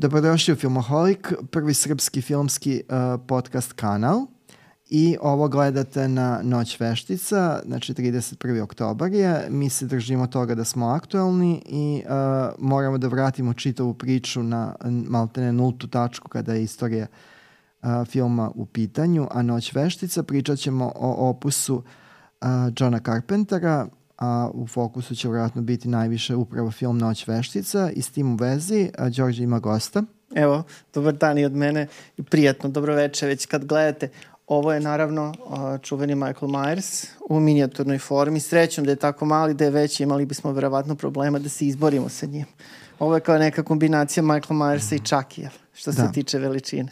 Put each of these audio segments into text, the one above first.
Dobrodošli u Filmoholik, prvi srpski filmski uh, podcast kanal i ovo gledate na Noć veštica, znači 31. oktobar je. Mi se držimo toga da smo aktualni i uh, moramo da vratimo čitavu priču na maltene nultu tačku kada je istorija uh, filma u pitanju, a Noć veštica pričat ćemo o opusu uh, Johna Carpentera, a u fokusu će vjerojatno biti najviše upravo film Noć veštica i s tim u vezi a, Đorđe ima gosta. Evo, dobar dan i od mene i prijatno, dobro večer već kad gledate. Ovo je naravno čuveni Michael Myers u minijaturnoj formi. Srećom da je tako mali, da je veći, imali bismo verovatno problema da se izborimo sa njim. Ovo je kao neka kombinacija Michael Myersa i Chucky, što da. se tiče veličine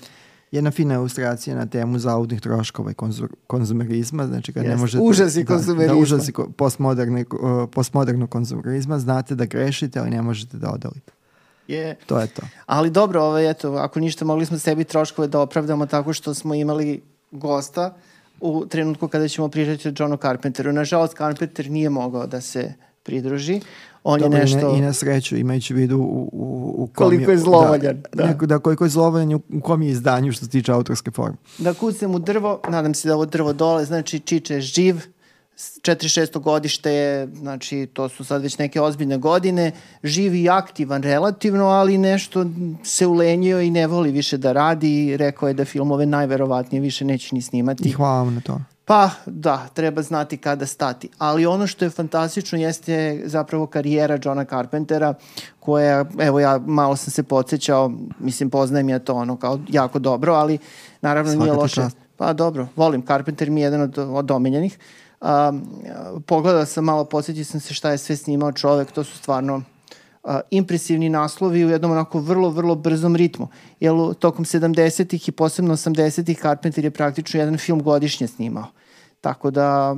jedna fina ilustracija na temu zaudnih troškova i konzumerizma, znači kad Jeste. ne možete... Užasi da, konzumerizma. Da, užasi postmoderne, postmodernog konzumerizma, znate da grešite, ali ne možete da odolite. Je. To je to. Ali dobro, ovaj, eto, ako ništa, mogli smo sebi troškove da opravdamo tako što smo imali gosta u trenutku kada ćemo pričati o Johnu Carpenteru. Nažalost, Carpenter nije mogao da se pridruži. On je nešto... I na, sreću, imajući vidu u, u, u kom koliko je, je zlovoljan. Da, da. da, koliko je zlovoljan u, u kom je izdanju što se tiče autorske forme. Da kucnem u drvo, nadam se da ovo drvo dole, znači Čiče je živ, 46. godište je, znači to su sad već neke ozbiljne godine, živ i aktivan relativno, ali nešto se ulenjio i ne voli više da radi i rekao je da filmove najverovatnije više neće ni snimati. I hvala vam na to. Pa da, treba znati kada stati. Ali ono što je fantastično jeste zapravo karijera Johna Carpentera koja, evo ja malo sam se podsjećao, mislim poznajem ja to ono kao jako dobro, ali naravno Svaka nije loše. Čast. Pa dobro, volim, Carpenter mi je jedan od, od omenjenih. Um, pogledao sam malo, podsjetio sam se šta je sve snimao čovek, to su stvarno impresivni naslovi u jednom onako vrlo, vrlo brzom ritmu. Jer tokom 70-ih i posebno 80-ih Carpenter je praktično jedan film godišnje snimao. Tako da,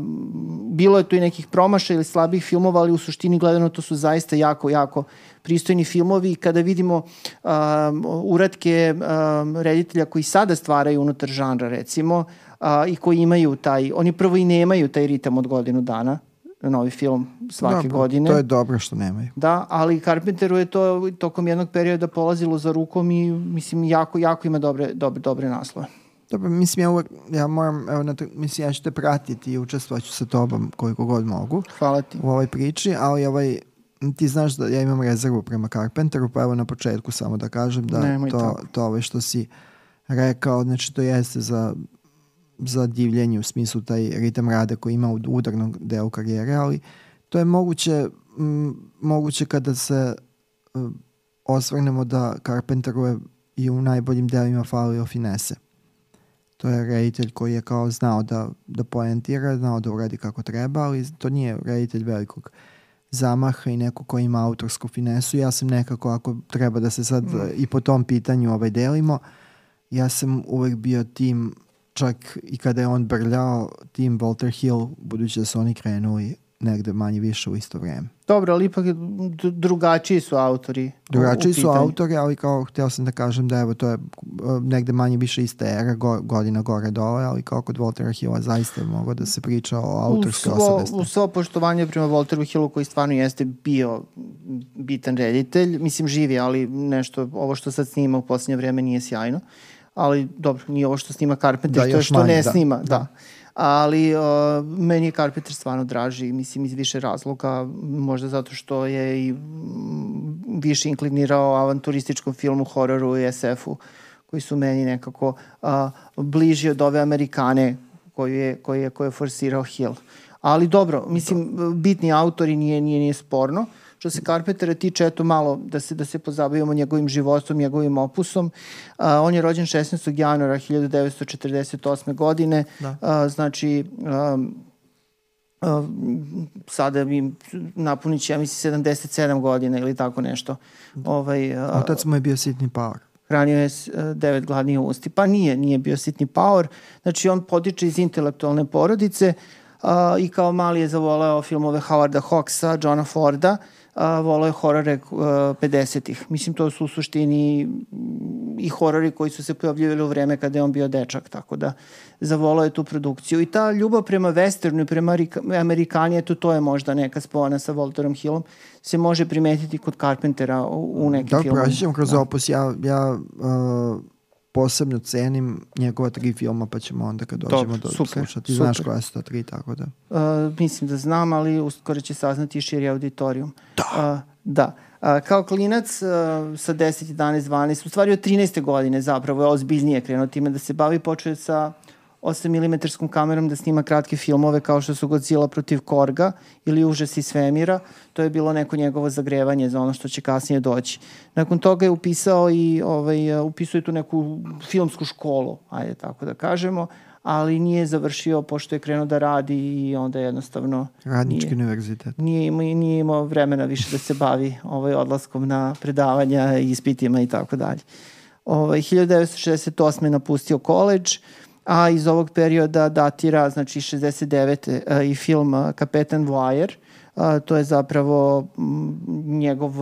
bilo je tu i nekih promaša ili slabih filmova, ali u suštini gledano to su zaista jako, jako pristojni filmovi. Kada vidimo um, uratke um, reditelja koji sada stvaraju unutar žanra, recimo, uh, i koji imaju taj, oni prvo i nemaju taj ritam od godinu dana, novi film svake dobro, godine. To je dobro što nemaju. Da, ali Carpenteru je to tokom jednog perioda polazilo za rukom i mislim jako, jako ima dobre, dobre, dobre naslove. Dobro, mislim, ja, uvek, ja moram, evo, na mislim, ja ću te pratiti i učestvovaću sa tobom koliko god mogu. Hvala ti. U ovoj priči, ali ovaj, ti znaš da ja imam rezervu prema Carpenteru, pa evo na početku samo da kažem da Nemoj to, tako. to ovaj što si rekao, znači to jeste za za divljenje u smislu taj ritam rada koji ima u udarnom delu karijere, ali to je moguće, m, moguće kada se m, osvrnemo da Carpenteru je i u najboljim delima falio finese. To je reditelj koji je kao znao da, da poentira, znao da uradi kako treba, ali to nije reditelj velikog zamaha i neko ko ima autorsku finesu. Ja sam nekako, ako treba da se sad mm. i po tom pitanju ovaj delimo, ja sam uvek bio tim čak i kada je on brljao tim Walter Hill, budući da su oni krenuli negde manje više u isto vreme. Dobro, ali ipak drugačiji su autori. Drugačiji su autori, ali kao htio sam da kažem da evo to je uh, negde manje više ista era, go, godina gore dole, ali kao kod Waltera Hilla zaista mogo da se priča o autorskoj osavesti. U svo poštovanje prema Walteru Hillu koji stvarno jeste bio bitan reditelj, mislim živi, ali nešto, ovo što sad snima u posljednje vreme nije sjajno ali dobro, nije ovo što snima Carpenter, da, to je što manje, ne da. snima, da. da. Ali uh, meni je Carpenter stvarno draži, mislim, iz više razloga, možda zato što je i više inklinirao avanturističkom filmu, hororu i SF-u, koji su meni nekako uh, bliži od ove Amerikane koju je, koju je, koju je forsirao Hill. Ali dobro, mislim, bitni autori nije, nije, nije sporno. Uh, Što se Carpentera tiče, eto malo da se, da se pozabavimo njegovim životom, njegovim opusom. Uh, on je rođen 16. januara 1948. godine. Da. Uh, znači, um, uh, sada mi napunit će, ja mislim, 77 godina ili tako nešto. Da. Ovaj, uh, Otac mu je bio sitni par hranio je devet gladnih usti. Pa nije, nije bio sitni power. Znači, on potiče iz intelektualne porodice uh, i kao mali je zavoleo filmove Howarda Hawksa, Johna Forda, uh, a, volao je horore 50-ih. Mislim, to su u suštini i horori koji su se pojavljivali u vreme kada je on bio dečak, tako da zavolao je tu produkciju. I ta ljubav prema westernu i prema Amerikanijetu, to je možda neka spona sa Walterom Hillom, se može primetiti kod Carpentera u, u nekim da, filmama. Da, praćam kroz da. opus. Ja, ja uh, posebno cenim njegova tri filma, pa ćemo onda kad dođemo Dobro, do super, slušati. Super. Znaš koja su ta tri, tako da... Uh, mislim da znam, ali uskoro će saznati širi auditorijum. Da. Uh, da. Uh, kao klinac uh, sa 10, 11, 12, u stvari od 13. godine zapravo je ozbiljnije krenuo time da se bavi, počeo sa 8 mm kamerom da snima kratke filmove kao što su Godzilla protiv Korga ili Užas iz svemira. To je bilo neko njegovo zagrevanje za ono što će kasnije doći. Nakon toga je upisao i ovaj, upisuje tu neku filmsku školu, ajde tako da kažemo, ali nije završio pošto je krenuo da radi i onda jednostavno Radnički nije, univerzitet. Nije imao, nije imao vremena više da se bavi ovaj odlaskom na predavanja, ispitima i tako dalje. Ovaj, 1968. napustio koleđ, a iz ovog perioda datira, znači 69. Uh, i film uh, Kapetan Voajer, uh, to je zapravo njegov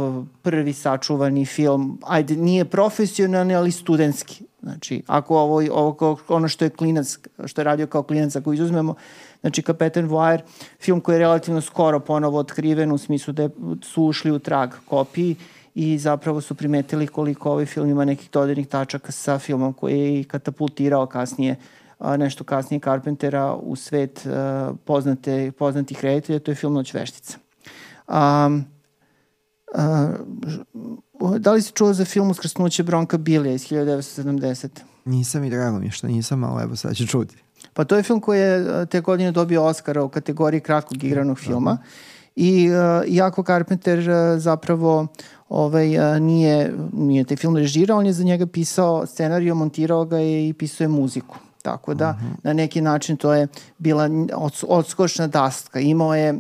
prvi sačuvani film, ajde, nije profesionalni, ali studentski. Znači, ako ovo, ovo ono što je klinac, što je radio kao klinac, ako izuzmemo, znači Kapetan Voajer, film koji je relativno skoro ponovo otkriven u smislu da su ušli u trag kopiji, i zapravo su primetili koliko ovaj film ima nekih dodirnih tačaka sa filmom koji je katapultirao kasnije a, nešto kasnije Carpentera u svet a, poznate, poznatih reditelja, to je film Noć veštica. A, a, da li si čuo za film Uskrsnuće Bronka Bilija iz 1970. Nisam i drago mi što nisam, ali evo sad ću čuti. Pa to je film koji je te godine dobio Oscara u kategoriji kratkog igranog filma. I uh, iako Carpenter uh, zapravo ovaj, uh, nije, nije taj film režirao, on je za njega pisao scenariju, montirao ga je i pisao je muziku. Tako da, uh mhm. -huh. na neki način to je bila odskočna dastka. Imao je,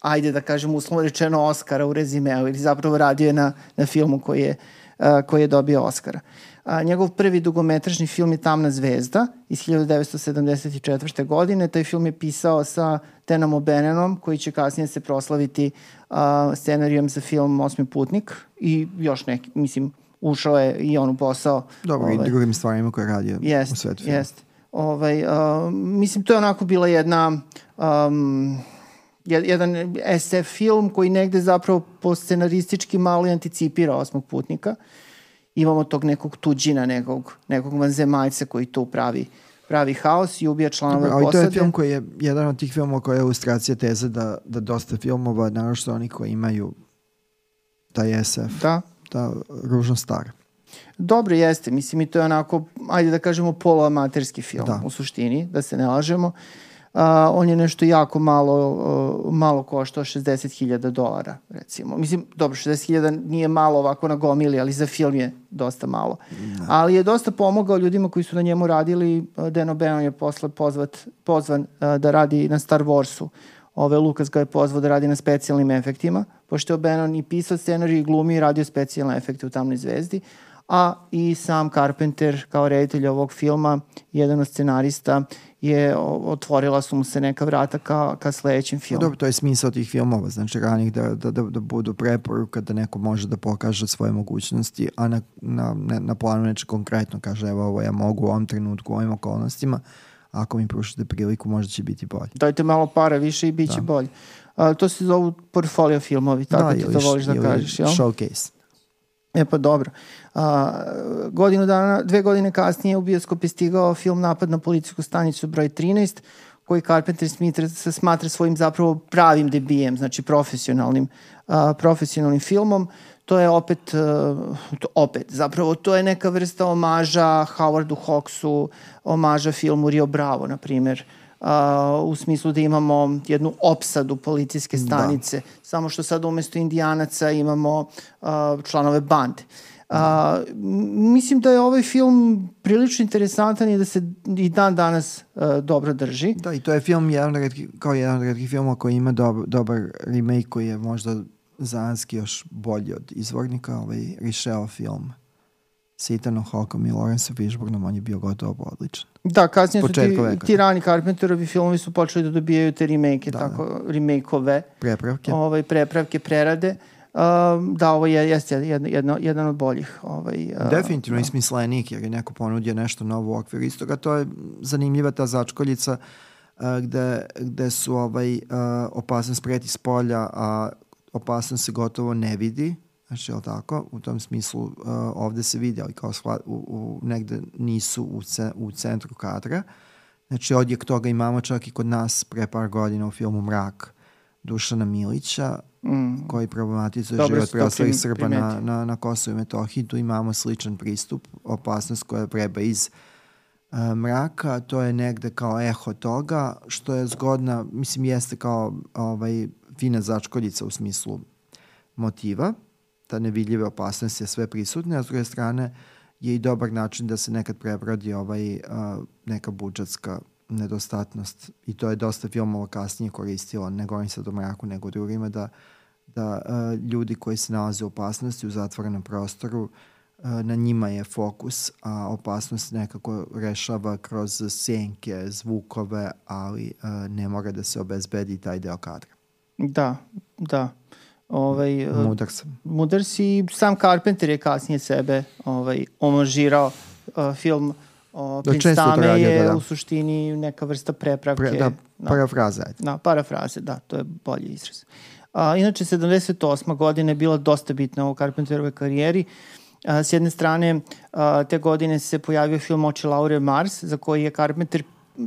ajde da kažem, uslovno rečeno Oscara u rezimeu, ili zapravo radio je na, na filmu koji je, uh, koji je dobio Oscara. A, njegov prvi dugometražni film je Tamna zvezda iz 1974. godine. Taj film je pisao sa Tenom Obenenom, koji će kasnije se proslaviti a, scenarijom za film Osmi putnik i još neki, mislim, ušao je i on u posao. Dobro, ovaj, i drugim stvarima koje radio jest, u svetu. Jeste. Ovaj, uh, mislim, to je onako bila jedna... Um, jedan SF film koji negde zapravo po scenaristički malo anticipira osmog putnika. Imamo tog nekog tuđina, nekog, nekog vanzemaljca koji tu pravi pravi haos i ubija članove posade. Ali to je film koji je jedan od tih filmova koja je ilustracija teze da, da dosta filmova, naravno što oni koji imaju taj SF, da. da ružno stara. Dobro jeste, mislim i to je onako, ajde da kažemo poloamaterski film da. u suštini, da se ne lažemo. Uh, on je nešto jako malo, uh, malo koštao 60.000 dolara, recimo. Mislim, dobro, 60.000 nije malo ovako na gomili, ali za film je dosta malo. Da. Ali je dosta pomogao ljudima koji su na njemu radili. Dan O'Bannon je posle pozvat, pozvan uh, da radi na Star Warsu. Ove, Lukas ga je pozvao da radi na specijalnim efektima, pošto je O'Bannon i pisao scenarij i glumi i radio specijalne efekte u Tamnoj zvezdi a i sam Carpenter kao reditelj ovog filma, jedan od scenarista, je otvorila su mu se neka vrata ka, ka sledećem filmu. Dobro, to je smisao tih filmova, znači ranih da, da, da, da budu preporuka da neko može da pokaže svoje mogućnosti, a na, na, na, na planu neče konkretno kaže evo ovo ja mogu u ovom trenutku, u ovim okolnostima, ako mi prušite priliku možda će biti bolje. Dajte malo para više i bit će da. bolje. A, to se zovu portfolio filmovi, tako da, ti to voliš da kažeš, jel? Showcase. E pa dobro. A, godinu dana, dve godine kasnije u bioskop je stigao film Napad na policijsku stanicu broj 13, koji Carpenter smatra, se smatra svojim zapravo pravim debijem, znači profesionalnim, a, profesionalnim filmom. To je opet, a, to, opet, zapravo to je neka vrsta omaža Howardu Hawksu, omaža filmu Rio Bravo, na primjer, Uh, u smislu da imamo jednu opsadu policijske da. stanice, da. samo što sad umesto indijanaca imamo uh, članove bande. Uh, mislim da je ovaj film prilično interesantan i da se i dan danas uh, dobro drži. Da, i to je film jedan redki, kao jedan od redkih filmova koji ima dob, dobar remake koji je možda zanski još bolji od izvornika, ovaj Richelle film sa Ethanom Hawkom i Lawrence Fishburnom, on je bio gotovo odličan. Da, kasnije su ti, ti rani Carpenterovi filmovi su počeli da dobijaju te remake, da, tako, da. remake-ove. Prepravke. Ovaj, prepravke, prerade. da ovo je, jeste jedno, jedno, jedan od boljih. Ovaj, uh, Definitivno da. ismislenik, jer je neko ponudio nešto novo u okviru istoga. To je zanimljiva ta začkoljica uh, gde, gde su ovaj, uh, opasnost preti s polja, a opasnost se gotovo ne vidi. Znači, je tako? U tom smislu uh, ovde se vidi, ali kao sva, u, u, negde nisu u, ce, u centru kadra. Znači, odjek toga imamo čak i kod nas pre par godina u filmu Mrak Dušana Milića, mm. koji problematizuje život preostalih Srba na, na, na Kosovo i Metohiji. Tu imamo sličan pristup, opasnost koja vreba iz uh, mraka, to je negde kao eho toga, što je zgodna, mislim jeste kao ovaj, fina začkoljica u smislu motiva, ta nevidljiva opasnost je sve prisutna, a s druge strane je i dobar način da se nekad prebrodi ovaj, uh, neka budžetska nedostatnost i to je dosta filmova kasnije koristilo, ne govorim sad o mraku, nego drugima, da, da uh, ljudi koji se nalaze u opasnosti u zatvorenom prostoru, uh, na njima je fokus, a opasnost nekako rešava kroz sjenke, zvukove, ali uh, ne mora da se obezbedi taj deo kadra. Da, da. Ovaj, mudar sam. Mudar si, sam Carpenter je kasnije sebe ovaj, omažirao uh, film O, da Prince Tame je da, da. u suštini neka vrsta prepravke. Pre, da, da, parafraza. Da, parafraze, da, to je bolji izraz. A, inače, 78. godina je bila dosta bitna u Carpenterovoj karijeri. A, s jedne strane, a, te godine se pojavio film Oči Laure Mars, za koji je Carpenter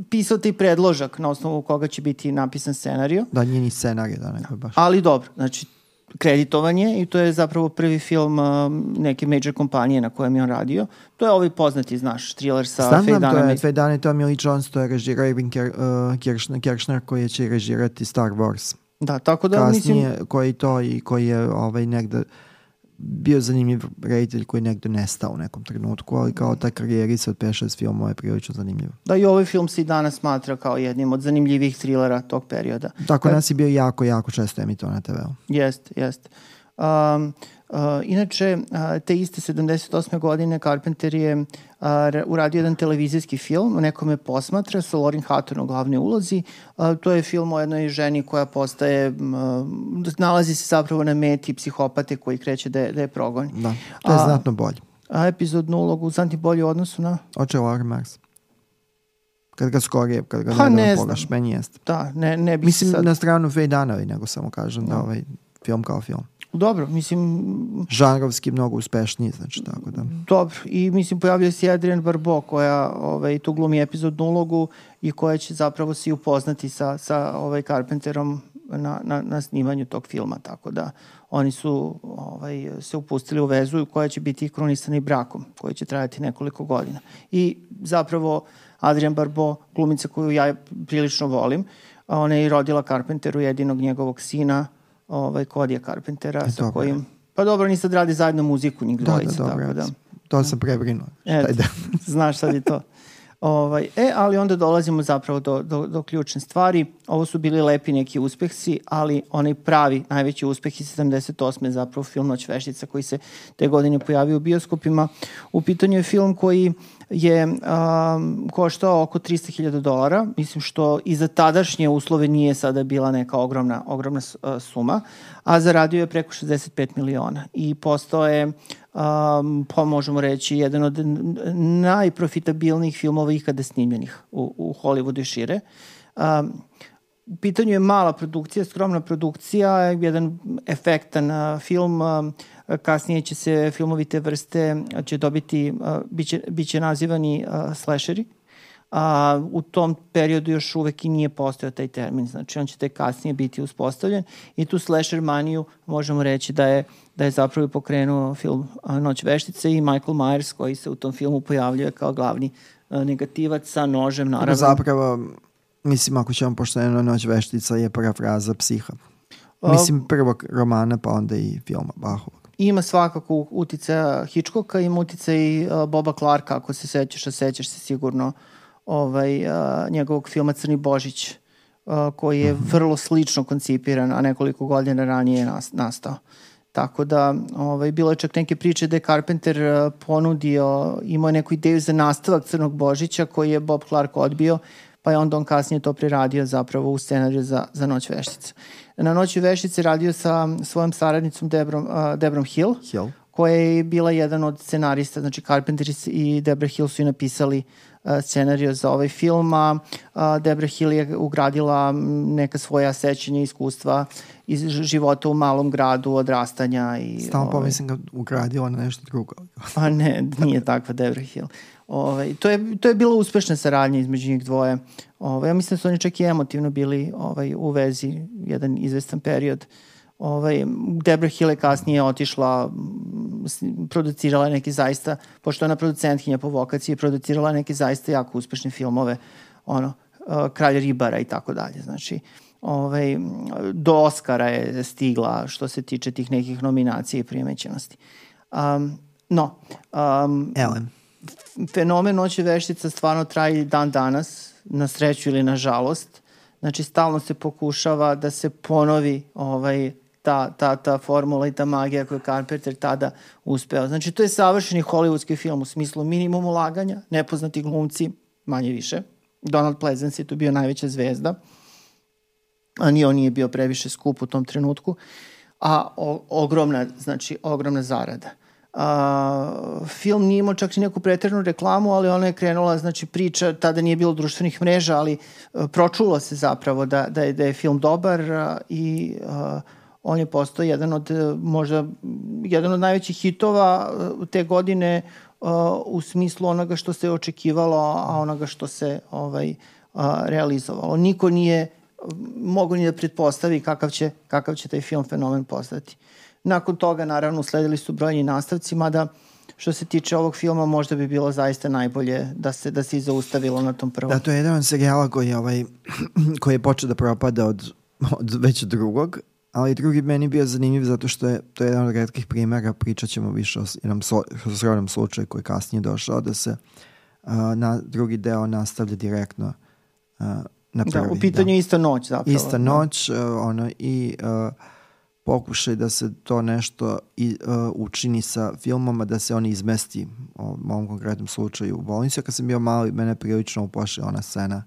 pisao taj predložak na osnovu koga će biti napisan scenario. Da, nije ni da, nego baš. Ali dobro, znači, kreditovanje i to je zapravo prvi film uh, neke major kompanije na kojem je on radio. To je ovaj poznati, znaš, thriller sa Znam Faye Dunham. to je Faye Dunham, Tommy Lee Jones, to je režirao Irving Ker, uh, koji će režirati Star Wars. Da, tako da Kasnije, mislim... koji to i koji je ovaj negde uh, bio zanimljiv reditelj koji je negde nestao u nekom trenutku, ali kao ta karijerica od 5-6 filmova je prilično zanimljiv. Da, i ovaj film se i danas smatra kao jednim od zanimljivih trilera tog perioda. Tako Kad... nas je bio jako, jako često emitovan na TV-u. Jest, jest. Um, Uh, inače, uh, te iste 78. godine Carpenter je uh, uradio jedan televizijski film, neko me posmatra, sa Lorin Hatton u glavnoj ulozi. Uh, to je film o jednoj ženi koja postaje, uh, nalazi se zapravo na meti psihopate koji kreće da je, da je progoni. Da, to je a, znatno bolje. A epizodnu ulogu, znam ti bolje u odnosu na? Oče Lorin Mars kad ga skorije, kad ga pa ne poglaš, meni jeste. Da, ne, ne bi Mislim sad... na stranu Faye Dunaway, nego samo kažem da, da ovaj film kao film. Dobro, mislim... Žanrovski mnogo uspešniji, znači tako da. Dobro, i mislim pojavljuje se Adrian Barbo koja ovaj, tu glumi epizodnu ulogu i koja će zapravo se upoznati sa, sa ovaj Carpenterom na, na, na snimanju tog filma, tako da oni su ovaj, se upustili u vezu koja će biti kronisani brakom, koji će trajati nekoliko godina. I zapravo Adrian Barbo, glumica koju ja prilično volim, ona je i rodila Carpenteru jedinog njegovog sina, ovaj, Kodija Carpentera, e, sa kojim... Pa dobro, oni sad radi zajedno muziku, njih da, dvojica, da, dobro, tako da... To sam prebrinuo. E, da. znaš sad i to. Ovaj, e, ali onda dolazimo zapravo do, do, do ključne stvari. Ovo su bili lepi neki uspehsi, ali onaj pravi, najveći uspeh iz 78. je zapravo film Noć veštica koji se te godine pojavio u bioskopima. U pitanju je film koji je um, koštao oko 300.000 dolara, mislim što i za tadašnje uslove nije sada bila neka ogromna, ogromna uh, suma, a zaradio je preko 65 miliona i postao je um, pa možemo reći, jedan od najprofitabilnijih filmova ikada snimljenih u, u Hollywoodu i šire. Um, u pitanju je mala produkcija, skromna produkcija, jedan efektan film, kasnije će se filmovi te vrste će dobiti, biće, biće nazivani slasheri, a u tom periodu još uvek i nije postojao taj termin, znači on će tek kasnije biti uspostavljen i tu slasher maniju možemo reći da je, da je zapravo pokrenuo film Noć veštice i Michael Myers koji se u tom filmu pojavljuje kao glavni negativac sa nožem naravno. Zapravo, mislim ako ćemo pošteno Noć veštica je parafraza psiha. Mislim prvog romana pa onda i filma Bahovog. Ima svakako uticaja Hitchcocka, ima uticaj Boba Clarka, ako se sećaš, a sećaš se sigurno ovaj, njegovog filma Crni Božić, koji je mhm. vrlo slično koncipiran, a nekoliko godina ranije je nas, nastao. Tako da, ovaj, bilo je čak neke priče da je Carpenter ponudio, imao neku ideju za nastavak Crnog Božića koji je Bob Clark odbio, pa je onda on kasnije to preradio zapravo u scenariju za, za Noć veštice. Na Noći veštice radio sa svojom saradnicom Debrom, uh, Debrom Hill, Hill, koja je bila jedan od scenarista, znači Carpenter i Debra Hill su i napisali uh, scenariju za ovaj film, a uh, Debra Hill je ugradila neka svoja sećanja i iskustva iz života u malom gradu, odrastanja. I, Stavno ovaj, pomislim ga ugradila na nešto drugo. a ne, nije takva Debra Hill. Ovaj, to, je, to je bila uspešna saradnja između njih dvoje. Ovaj, ja mislim da su oni čak i emotivno bili ovaj, u vezi jedan izvestan period. Ovaj, Debra Hill je kasnije otišla, producirala neki zaista, pošto ona producentkinja po vokaciji, producirala neke zaista jako uspešne filmove, ono, Kralj ribara i tako dalje. Znači, ovaj, do Oscara je stigla što se tiče tih nekih nominacija i primećenosti. Um, no. Um, Ellen fenomen noće veštica stvarno traje dan danas, na sreću ili na žalost. Znači, stalno se pokušava da se ponovi ovaj, ta, ta, ta formula i ta magija koju Carpenter tada uspeo. Znači, to je savršeni hollywoodski film u smislu minimum ulaganja, nepoznati glumci, manje više. Donald Pleasence je tu bio najveća zvezda, a ni on nije bio previše skup u tom trenutku, a o, ogromna, znači, ogromna zarada. A, film nije imao čak i neku pretrenu reklamu, ali ona je krenula, znači priča, tada nije bilo društvenih mreža, ali a, e, pročulo se zapravo da, da, je, da je film dobar a, i a, on je postao jedan od, e, možda, jedan od najvećih hitova e, te godine a, u smislu onoga što se očekivalo, a onoga što se ovaj, a, realizovalo. Niko nije mogu ni da pretpostavi kakav će, kakav će taj film fenomen postati. Nakon toga, naravno, usledili su brojni nastavci, mada što se tiče ovog filma možda bi bilo zaista najbolje da se da se zaustavilo na tom prvom. Da, to je jedan od serijala koji je, ovaj, koji je počeo da propada od, od već drugog, ali drugi meni bio zanimljiv zato što je to je jedan od redkih primera, pričat ćemo više o jednom srodnom slučaju koji je kasnije došao, da se uh, na drugi deo nastavlja direktno uh, na prvi. Da, u pitanju da. ista noć zapravo. Ista da. noć, uh, ono, i uh, pokušaj da se to nešto i, uh, učini sa filmoma, da se oni izmesti u ovom konkretnom slučaju u bolnici. Kad sam bio mali, mene prilično uplašila ona scena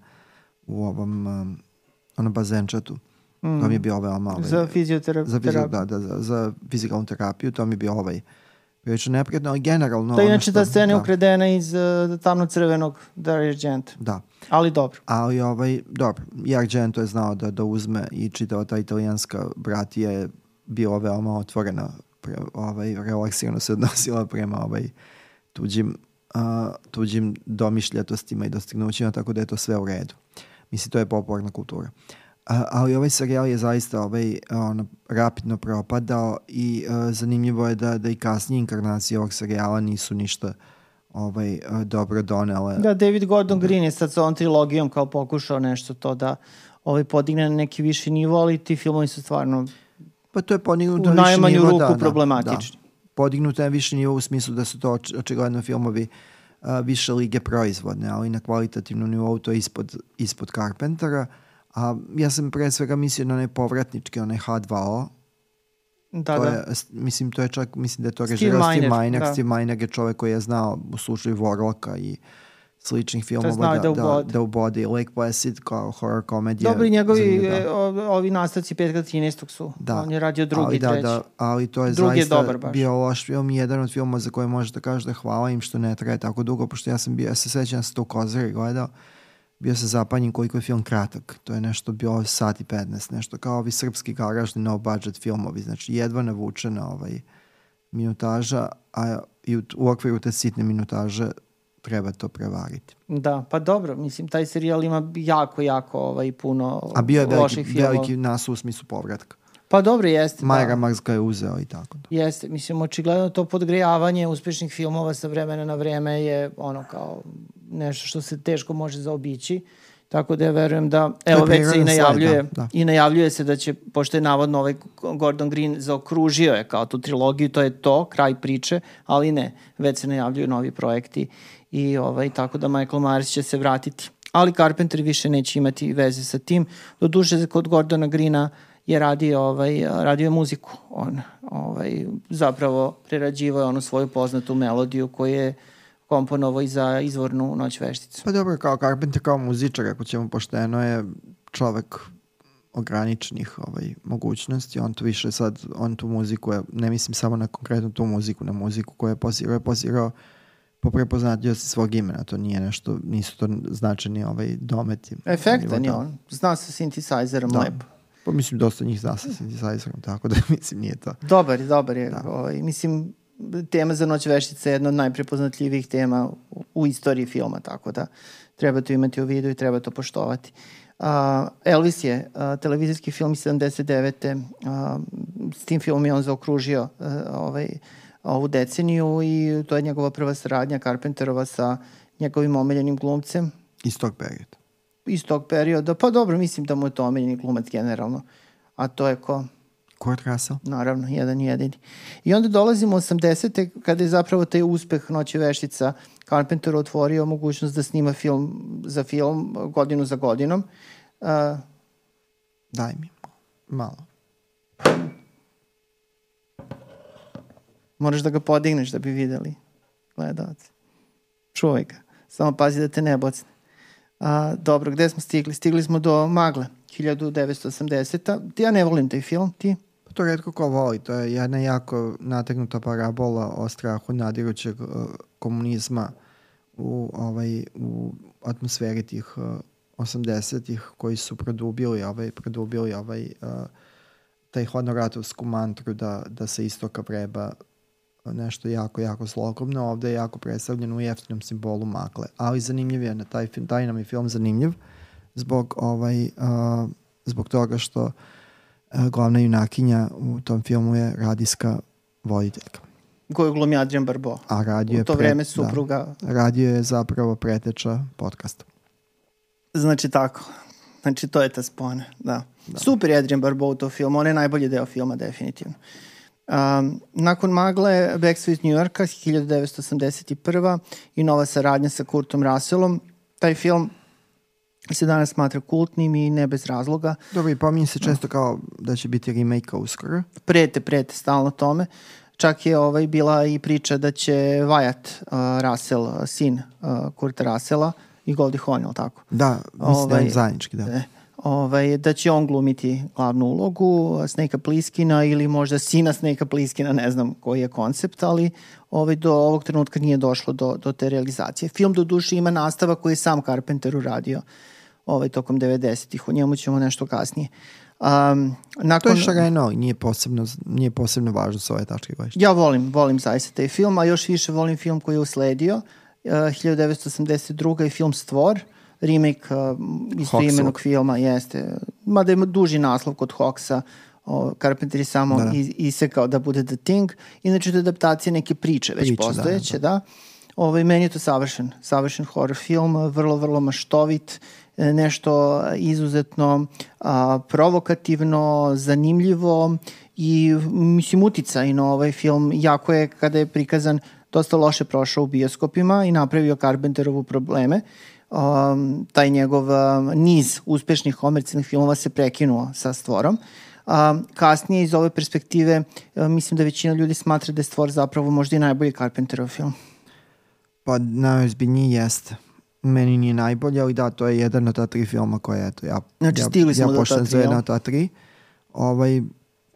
u ovom um, onom bazenčatu. Mm. To mi je bio ovaj malo. Za fizioterapiju. Za, fizio, da, da, za, za fizikalnu terapiju, to mi je bio ovaj prilično neprijatno, ali generalno... Da, inače ta scena je da. ukradena iz uh, tamno-crvenog Dario Argento. Da. Ali dobro. Ali ovaj, dobro, i Argento je znao da, da uzme i čitava ta italijanska bratija je bila veoma otvorena, pre, ovaj, relaksirano se odnosila prema ovaj, tuđim, uh, tuđim domišljatostima i dostignućima, tako da je to sve u redu. Mislim, to je popularna kultura. Uh, ali ovaj serijal je zaista ovaj, on, rapidno propadao i uh, zanimljivo je da, da i kasnije inkarnacije ovog serijala nisu ništa ovaj, uh, dobro donele. Da, David Gordon Green je sad sa ovom trilogijom kao pokušao nešto to da ovaj, podigne na neki viši nivo, ali ti filmovi su stvarno Pa to je podignuto u najmanju ruku da, problematični. Da, da. Podignuto je više nivo u smislu da su to očigledno filmovi uh, više lige proizvodne, ali na kvalitativnom nivou to je ispod, ispod Carpentera. A ja sam pre svega mislio na onaj povratnički, onaj H2O, Da, to da. Je, mislim, to je čak, mislim da je to režirao Steve Miner. Da. Steve Miner je čovek koji je znao u slučaju Warlocka i uh, sličnih filmova da, da, da, da ubode. Lake Placid kao horror komedija. Dobri njegovi da. ovi nastavci petka 13. su. Da. On je radio drugi, ali, da, treći. Da, ali to je drugi zaista je dobar baš. bio loš film i jedan od filmova za koje možete da kažete hvala im što ne traje tako dugo, pošto ja sam bio, ja se sećam da sam to u Kozari gledao, bio se zapanjen koliko je film kratak. To je nešto bio sat i 15, nešto kao ovi srpski garažni no budget filmovi, znači jedva navučena ovaj minutaža, a i u, u okviru te sitne minutaže treba to prevariti. Da, pa dobro, mislim, taj serijal ima jako, jako ovaj, puno A bio je veliki, veliki nas u smislu povratka. Pa dobro, jeste. Majra da. Marks ga je uzeo i tako. Da. Jeste, mislim, očigledno to podgrejavanje uspešnih filmova sa vremena na vreme je ono kao nešto što se teško može zaobići. Tako da ja verujem da, evo već se i najavljuje, da, da. i najavljuje se da će, pošto je navodno ovaj Gordon Green zaokružio je kao tu trilogiju, to je to, kraj priče, ali ne, već se najavljuju novi projekti i ovaj, tako da Michael Myers će se vratiti. Ali Carpenter više neće imati veze sa tim. Do duše kod Gordona Greena je radio, ovaj, radio je muziku. On ovaj, zapravo prerađivao je onu svoju poznatu melodiju koju je komponovo i za izvornu Noć vešticu. Pa dobro, kao Carpenter, kao muzičar, ako ćemo pošteno, je čovek ograničenih ovaj, mogućnosti. On tu više sad, on tu muziku, ne mislim samo na konkretno tu muziku, na muziku koju je posirao, je posirao po prepoznatljivosti svog imena. To nije nešto, nisu to značajni ovaj, dometi. Efektan je on. Zna se synthesizerom da. lepo. Pa mislim, dosta njih zna sa synthesizerom, tako da mislim nije to. Dobar, dobar je. Da. Ovaj, mislim, tema za noć veštice je jedna od najprepoznatljivijih tema u, istoriji filma, tako da treba to imati u vidu i treba to poštovati. Uh, Elvis je uh, televizijski film iz 79. Uh, s tim filmom je on zaokružio uh, ovaj, ovu deceniju i to je njegova prva saradnja Carpenterova sa njegovim omiljenim glumcem. Iz tog perioda. Iz tog perioda. Pa dobro, mislim da mu je to omiljeni glumac generalno. A to je ko? Kurt Russell. Naravno, jedan jedini. I onda dolazimo u 80. kada je zapravo taj uspeh Noći veštica Carpenter otvorio mogućnost da snima film za film godinu za godinom. Uh, Daj mi malo. Moraš da ga podigneš da bi videli gledalci. Čuvaj ga. Samo pazi da te ne bocne. A, dobro, gde smo stigli? Stigli smo do Magle, 1980. Ja ne volim taj film, ti? Pa to redko ko voli. To je jedna jako nategnuta parabola o strahu nadirućeg uh, komunizma u, ovaj, u atmosferi tih uh, 80-ih koji su produbili ovaj, produbili ovaj, uh, taj honoratovsku mantru da, da se istoka vreba nešto jako, jako zlokobno. Ovde je jako predstavljeno u jeftinom simbolu makle. Ali zanimljiv je, na taj, film, taj nam je film zanimljiv zbog, ovaj, uh, zbog toga što uh, glavna junakinja u tom filmu je radijska voditeljka. Koju glumi Adrian Barbo. A radio. U to pre, vreme da. supruga. Da, radio je zapravo preteča podcasta. Znači tako. Znači to je ta spona, da. da. Super je Adrian Barbeau u to film, on je najbolji deo filma definitivno. Um, nakon Magle, Backstreet New Yorka 1981. i nova saradnja sa Kurtom Russellom. Taj film se danas smatra kultnim i ne bez razloga. Dobro, i pominje se često kao da će biti remake uskoro. Prete, prete, stalno tome. Čak je ovaj bila i priča da će Wyatt uh, Russell, sin uh, Kurta Russella, i Goldie Hawn, tako? Da, mislim ovaj, da je ovaj, zajednički, da. E, ovaj, da će on glumiti glavnu ulogu Snake Pliskina ili možda sina Snake Pliskina, ne znam koji je koncept, ali ovaj, do ovog trenutka nije došlo do, do te realizacije. Film do duše ima nastava koji je sam Carpenter uradio ovaj, tokom 90-ih, o njemu ćemo nešto kasnije. Um, nakon... To je šareno, nije posebno, nije posebno važno sa ove tačke gledaš. Ja volim, volim zaista taj film, a još više volim film koji je usledio, uh, 1982. je film Stvor, remake uh, istoimenog filma, jeste. Mada ima duži naslov kod Hawksa, o, Carpenter je samo da, da. isekao da bude The Thing. Inače, to je adaptacija neke priče, već priče, da, postojeće, da. da. da. Ovaj, meni je to savršen, savršen horror film, vrlo, vrlo maštovit, e, nešto izuzetno a, provokativno, zanimljivo i mislim uticajno ovaj film jako je kada je prikazan dosta loše prošao u bioskopima i napravio Carpenterovu probleme. Um, taj njegov um, niz uspešnih komercijalnih filmova se prekinuo sa stvorom. Um, kasnije iz ove perspektive um, mislim da većina ljudi smatra da je stvor zapravo možda i najbolji Carpenterov film. Pa najozbiljniji jeste. Meni nije najbolje, ali da, to je jedan od ta tri filma koje, eto, ja, znači, ja, stigli smo ja do ta tri, ja? ta tri. Ovaj,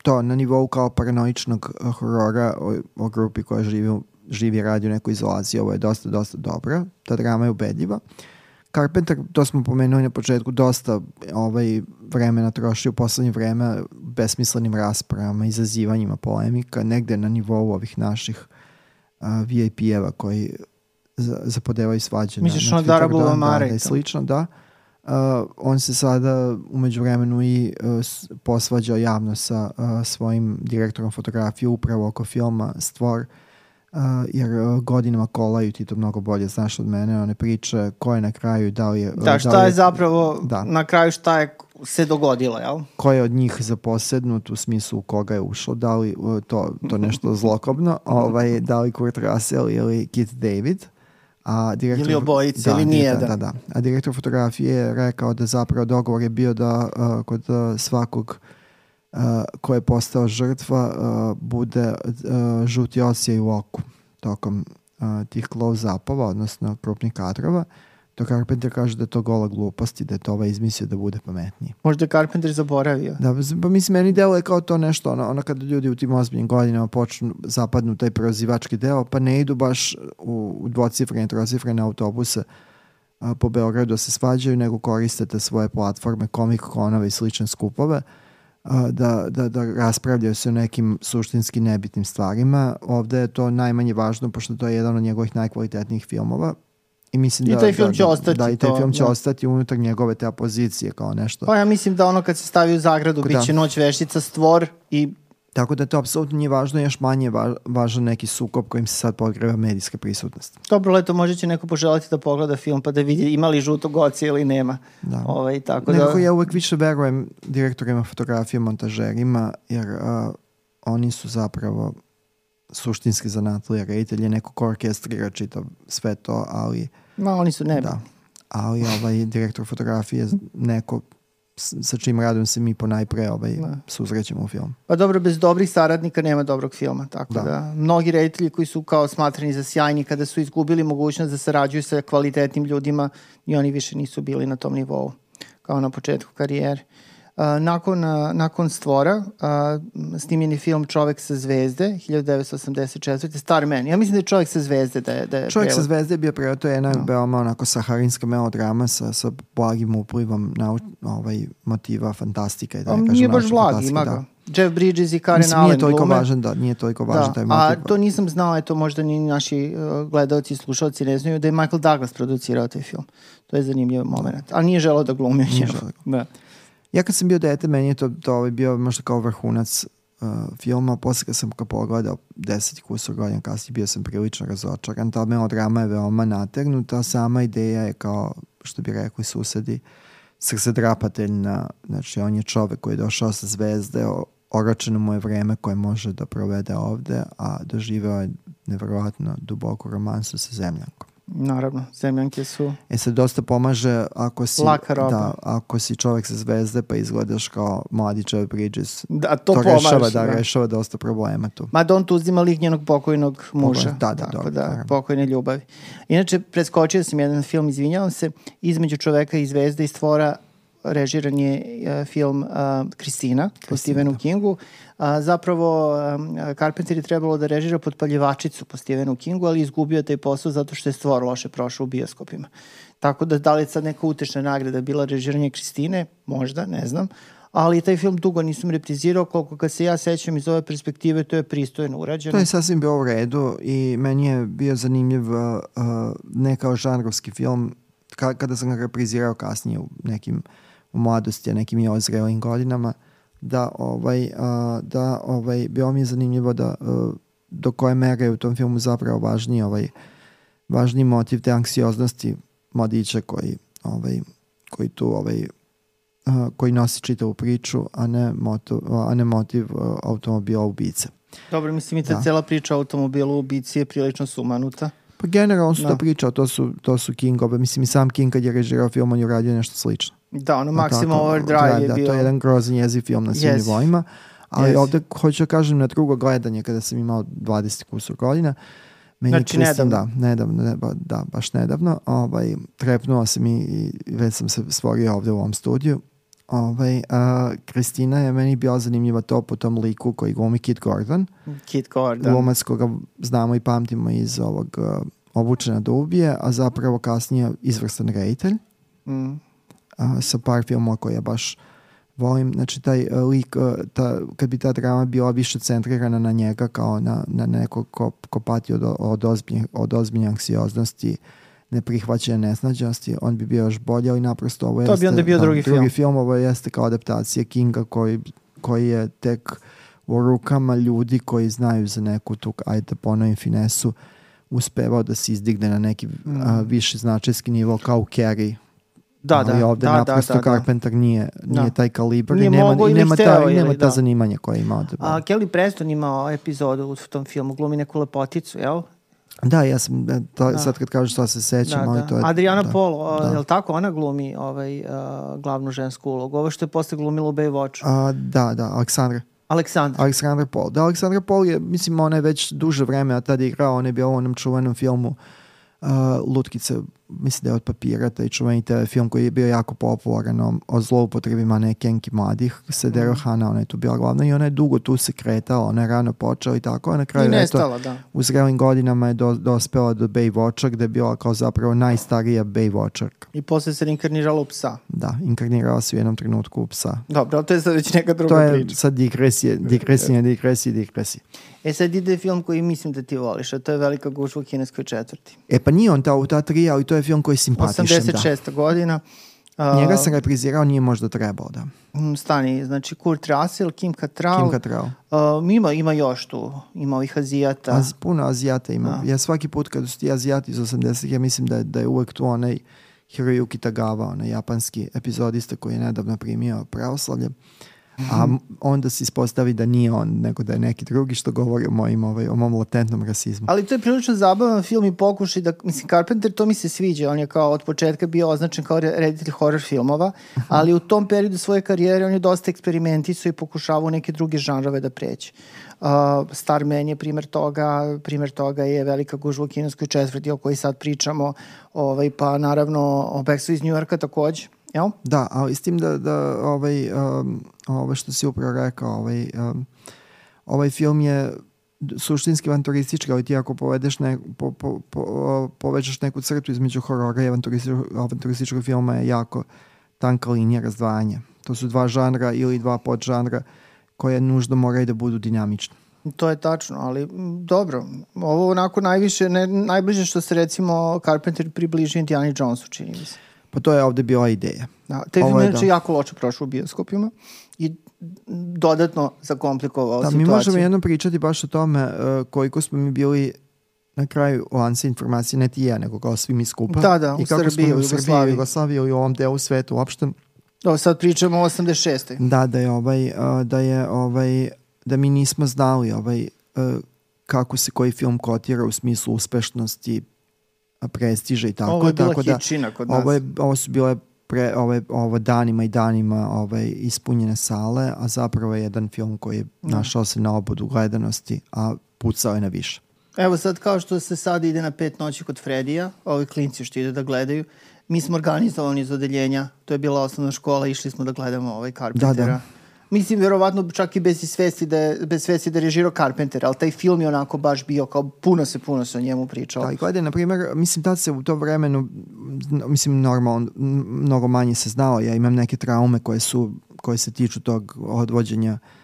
to, na nivou kao paranoičnog horora o, o grupi koja živi živi radi u nekoj izolaciji, ovo je dosta, dosta dobro, ta drama je ubedljiva. Carpenter, to smo pomenuli na početku, dosta ovaj, vremena troši u poslednje vreme besmislenim raspravama, izazivanjima polemika, negde na nivou ovih naših uh, VIP-eva koji zapodevaju svađe. Misliš na, na Darabova Mara da, da, i slično, da. Uh, on se sada umeđu vremenu i uh, posvađao javno sa uh, svojim direktorom fotografije upravo oko filma Stvor, uh, Uh, jer uh, godinama kolaju ti to mnogo bolje znaš od mene, one priče ko je na kraju, da li je... Da, da šta da je, je zapravo da. na kraju šta je se dogodilo, jel? Ko je od njih zaposednut u smislu koga je ušlo, da li uh, to, to nešto zlokobno, ovaj, da li Kurt Russell ili Keith David. A direktor, ili obojice, da, ili nije. Da, da, da. A direktor fotografije je rekao da zapravo dogovor je bio da uh, kod uh, svakog uh, ko je postao žrtva bude žuti osjej u oku tokom tih close-upova, odnosno krupnih kadrova, to Carpenter kaže da je to gola glupost i da je to ovaj izmislio da bude pametniji. Možda je Carpenter zaboravio. Da, pa mislim, meni delo je kao to nešto, ono, ono kada ljudi u tim ozbiljnim godinama počnu, zapadnu taj prozivački deo, pa ne idu baš u, u dvocifrene, trocifrene autobuse a, po Beogradu da se svađaju, nego koriste te svoje platforme, komik konove i slične skupove, a, da, da, da raspravljaju se o nekim suštinski nebitnim stvarima. Ovde je to najmanje važno, pošto to je jedan od njegovih najkvalitetnijih filmova, I mislim I da, taj film će da, ostati. Da, i taj to, film će da. ostati unutar njegove te pozicije kao nešto. Pa ja mislim da ono kad se stavi u zagradu, Da. bit će noć veštica, stvor i Tako da to apsolutno nije važno, još manje va, važan neki sukob kojim se sad podgreva medijska prisutnost. dobro leto možda će neko poželiti da pogleda film pa da vidi ima li žutog oca ili nema. Da. Ovaj, tako Nekako da, ja uvek više verujem direktorima fotografije, montažerima, jer a, oni su zapravo suštinski zanatlija reditelj, neko ko orkestrira čitav sve to, ali ma oni su ne. da, ali ovaj direktor fotografije je neko sa čim radom se mi ponajpre ovaj, Da. susrećemo u film. Pa dobro, bez dobrih saradnika nema dobrog filma, tako da. Da. mnogi reditelji koji su kao smatrani za sjajni kada su izgubili mogućnost da sarađuju sa kvalitetnim ljudima i oni više nisu bili na tom nivou kao na početku karijere. Uh, nakon, uh, nakon Stvora uh, snimljen je film Čovek sa zvezde 1984. Starman. Ja mislim da je Čovek sa zvezde da je, da je Čovjek sa prevod. zvezde je bio pre, to je jedna Da. veoma onako saharinska melodrama sa, sa blagim uplivom na ovaj, motiva fantastika. I da A ne kažem nije baš naučne blag, fantastike, ima da. ga. Jeff Bridges i Karen Mislim, Allen nije toliko glume. važan, da, nije toliko važan Da, taj a motiv. to nisam znao, eto možda ni naši uh, gledalci i slušalci ne znaju da je Michael Douglas producirao taj film. To je zanimljiv moment. Ali nije želeo da glumi u njemu. da Da. Ja kad sam bio dete, meni je to, to ovaj bio možda kao vrhunac uh, filma, posle kad sam ga pogledao deset i kusur godina kasnije, bio sam prilično razočaran. Ta melodrama je veoma nategnuta, sama ideja je kao, što bi rekli susedi, srcedrapateljna, znači on je čovek koji je došao sa zvezde, oročeno mu je vreme koje može da provede ovde, a doživeo je nevjerojatno duboku romansu sa zemljankom. Naravno, zemljanke su... E sad dosta pomaže ako si, Laka roba. da, ako si čovek sa zvezde pa izgledaš kao mladi Jeff Bridges. Da, to, To, pomaže. rešava, da, rešava dosta problema tu. Ma da on tu uzima lik njenog pokojnog muža. Da, da, tako dobro, da, naravno. pokojne ljubavi. Inače, preskočio sam jedan film, izvinjavam se, između čoveka i zvezde i stvora režiran je uh, film uh, Kristina po Stephenu Kingu. A, zapravo Carpenter je trebalo da režira potpaljivačicu po Stephenu Kingu, ali izgubio taj posao zato što je stvor loše prošao u bioskopima. Tako da da li je sad neka utešna nagrada bila režiranje Kristine? Možda, ne znam. Ali taj film dugo nisam reprizirao, koliko kad se ja sećam iz ove perspektive, to je pristojno urađeno. To je sasvim bio u redu i meni je bio zanimljiv uh, uh, ne kao žanrovski film ka, kada sam ga reprizirao kasnije u nekim u mladosti, a nekim i ozrelim godinama da ovaj uh, da ovaj bio mi je zanimljivo da uh, do koje mere je u tom filmu zapravo važniji ovaj važniji motiv te anksioznosti mladića koji ovaj koji tu ovaj uh, koji nosi čitavu priču, a ne, moto, a ne motiv uh, automobila ubice. Dobro, mislim i ta Da. cela priča o automobilu ubici je prilično sumanuta. Pa generalno su Da. to pričao, to su, to su Kingove. Mislim i sam King kad je režirao film, on je uradio nešto slično. Da, ono Maximum Overdrive je da, bio... To je jedan grozan jeziv film na svim Jeziv. nivoima. Ali Jeziv. ovde hoću da kažem na drugo gledanje kada sam imao 20 kusur godina. Meni Znači, Kristin- nedavno. Da, nedavno, ne, ba, da, baš nedavno. Ovaj, trepnuo sam i, i već sam se stvorio ovde u ovom studiju. Ovaj, a, Kristina je meni bila zanimljiva to po tom liku koji glumi Kit Gordon. Kit Gordon. Glumac koga znamo i pamtimo iz ovog uh, obučena da ubije, a zapravo kasnije izvrstan reditelj Mm. A, sa par filmova koje baš volim. Znači taj uh, lik, uh, ta, kad bi ta drama bila više centrirana na njega kao na, na nekog ko, ko pati od, od, ozbiljne, od ozbiljne anksioznosti, neprihvaćanja nesnađenosti, on bi bio još bolje, ali naprosto ovo To bi jeste, onda bio da, drugi film. drugi film. Ovo jeste kao adaptacija Kinga koji, koji je tek u rukama ljudi koji znaju za neku tu, ajde ponovim finesu, uspevao da se izdigne na neki Mm. a, viši značajski nivo kao Carrie. Da, ali da, ovde da, da, naprosto da, da. Carpenter nije, nije Da. taj kalibar Nije i nema, i nema, hteo ta, ili nema ta da. zanimanja koje ima ovde. A Kelly Preston imao epizodu u tom filmu, glumi neku lepoticu, jel? Da, ja sam, da, to, Da. sad kad kažeš to se sećam, Da, ali da. to je... Adriana da. Polo, da. je li tako? Ona glumi ovaj, uh, glavnu žensku ulogu. Ovo što je posle glumila u Baywatchu. A, da, da, Aleksandra. Aleksandar. Aleksandar Pol. Da, Aleksandar Pol je, mislim, on je već duže vreme, a tada igrao, on je bio u onom čuvenom filmu uh, Lutkice mislim da je od papirata i čuveni TV film koji je bio jako popularan o, o zloupotrebi manekenki mladih se mm. Hana, ona je tu bila glavna i ona je dugo tu se kretala, ona je rano počela i tako, a na kraju I nestala, eto, da. u zrelim godinama je do, dospela do Baywatcha gde je bila kao zapravo najstarija Baywatcher. I posle se inkarnirala u psa. Da, inkarnirala se u jednom trenutku u psa. Dobro, ali to je sad već neka druga priča. To je priča. sad digresije, digresije, digresije, digresije. E sad ide film koji mislim da ti voliš, a to je Velika gužva u kineskoj četvrti. E pa nije on ta, ta tri, ali to je film koji je simpatičan. 86. Da. godina. Uh, Njega sam reprizirao, nije možda trebao, da. Stani, znači Kurt Russell, Kim Cattrall. Kim Cattrall. Uh, ima, ima još tu, ima ovih Azijata. Az, puno Azijata ima. Da. Ja svaki put kad su ti Azijati iz 80 ja mislim da, da je uvek tu onaj Hiroyuki Tagawa, onaj japanski epizodista koji je nedavno primio pravoslavlje. Uh, a onda se ispostavi da nije on, nego da je neki drugi što govori o, mojim, ovaj, o mom latentnom rasizmu. Ali to je prilično zabavan film i pokušaj da, mislim, Carpenter to mi se sviđa, on je kao od početka bio označen kao reditelj horror filmova, ali u tom periodu svoje karijere on je dosta eksperimentisao i pokušavao neke druge žanrove da preće. Uh, Starman je primer toga, primer toga je Velika gužva u kineskoj četvrti o kojoj sad pričamo, ovaj, pa naravno o Backstreet iz New Yorka takođe Jel? Da, ali s tim da, da ovaj, um, ovaj što si upravo rekao, ovaj, um, ovaj film je suštinski avanturistički, ali ti ako povedeš ne, po, po, po, povećaš neku crtu između horora i avanturističkog, avanturističkog filma je jako tanka linija razdvajanja. To su dva žanra ili dva podžanra koje nužno moraju da budu dinamične. To je tačno, ali dobro. Ovo onako najviše, ne, najbliže što se recimo Carpenter približi Indiana Jonesu, čini mi se. Pa to je ovde bila ideja. Da, te film je da. jako loše prošao u bioskopima i dodatno zakomplikovao da, situaciju. Mi možemo jednom pričati baš o tome uh, koliko smo mi bili na kraju lanca informacije, ne ti ja, nego kao svi mi skupa. Da, da, I u kako Srbiji, u Srbiji, Jugoslaviji i u ovom delu sveta uopšte. Da, sad pričamo o 86. Da, da je ovaj, uh, da je ovaj, da mi nismo znali ovaj, uh, kako se koji film kotira u smislu uspešnosti, prestiža i tako. Ovo je bila tako da, kod nas. Ovo, je, ovo su bile pre, ove, ovo danima i danima ovaj, ispunjene sale, a zapravo je jedan film koji je da. našao se na obodu gledanosti, a pucao je na više. Evo sad kao što se sad ide na pet noći kod Fredija, ovi klinci što ide da gledaju, mi smo organizovani iz odeljenja, to je bila osnovna škola, išli smo da gledamo ovaj Carpentera. Da, da. Mislim, verovatno čak i bez svesti da je, bez svesti da je režirao Carpenter, ali taj film je onako baš bio kao puno se, puno se o njemu pričao. Da, i gledaj, na primjer, mislim, tad se u to vremenu, mislim, normalno, mnogo manje se znao, ja imam neke traume koje su, koje se tiču tog odvođenja uh,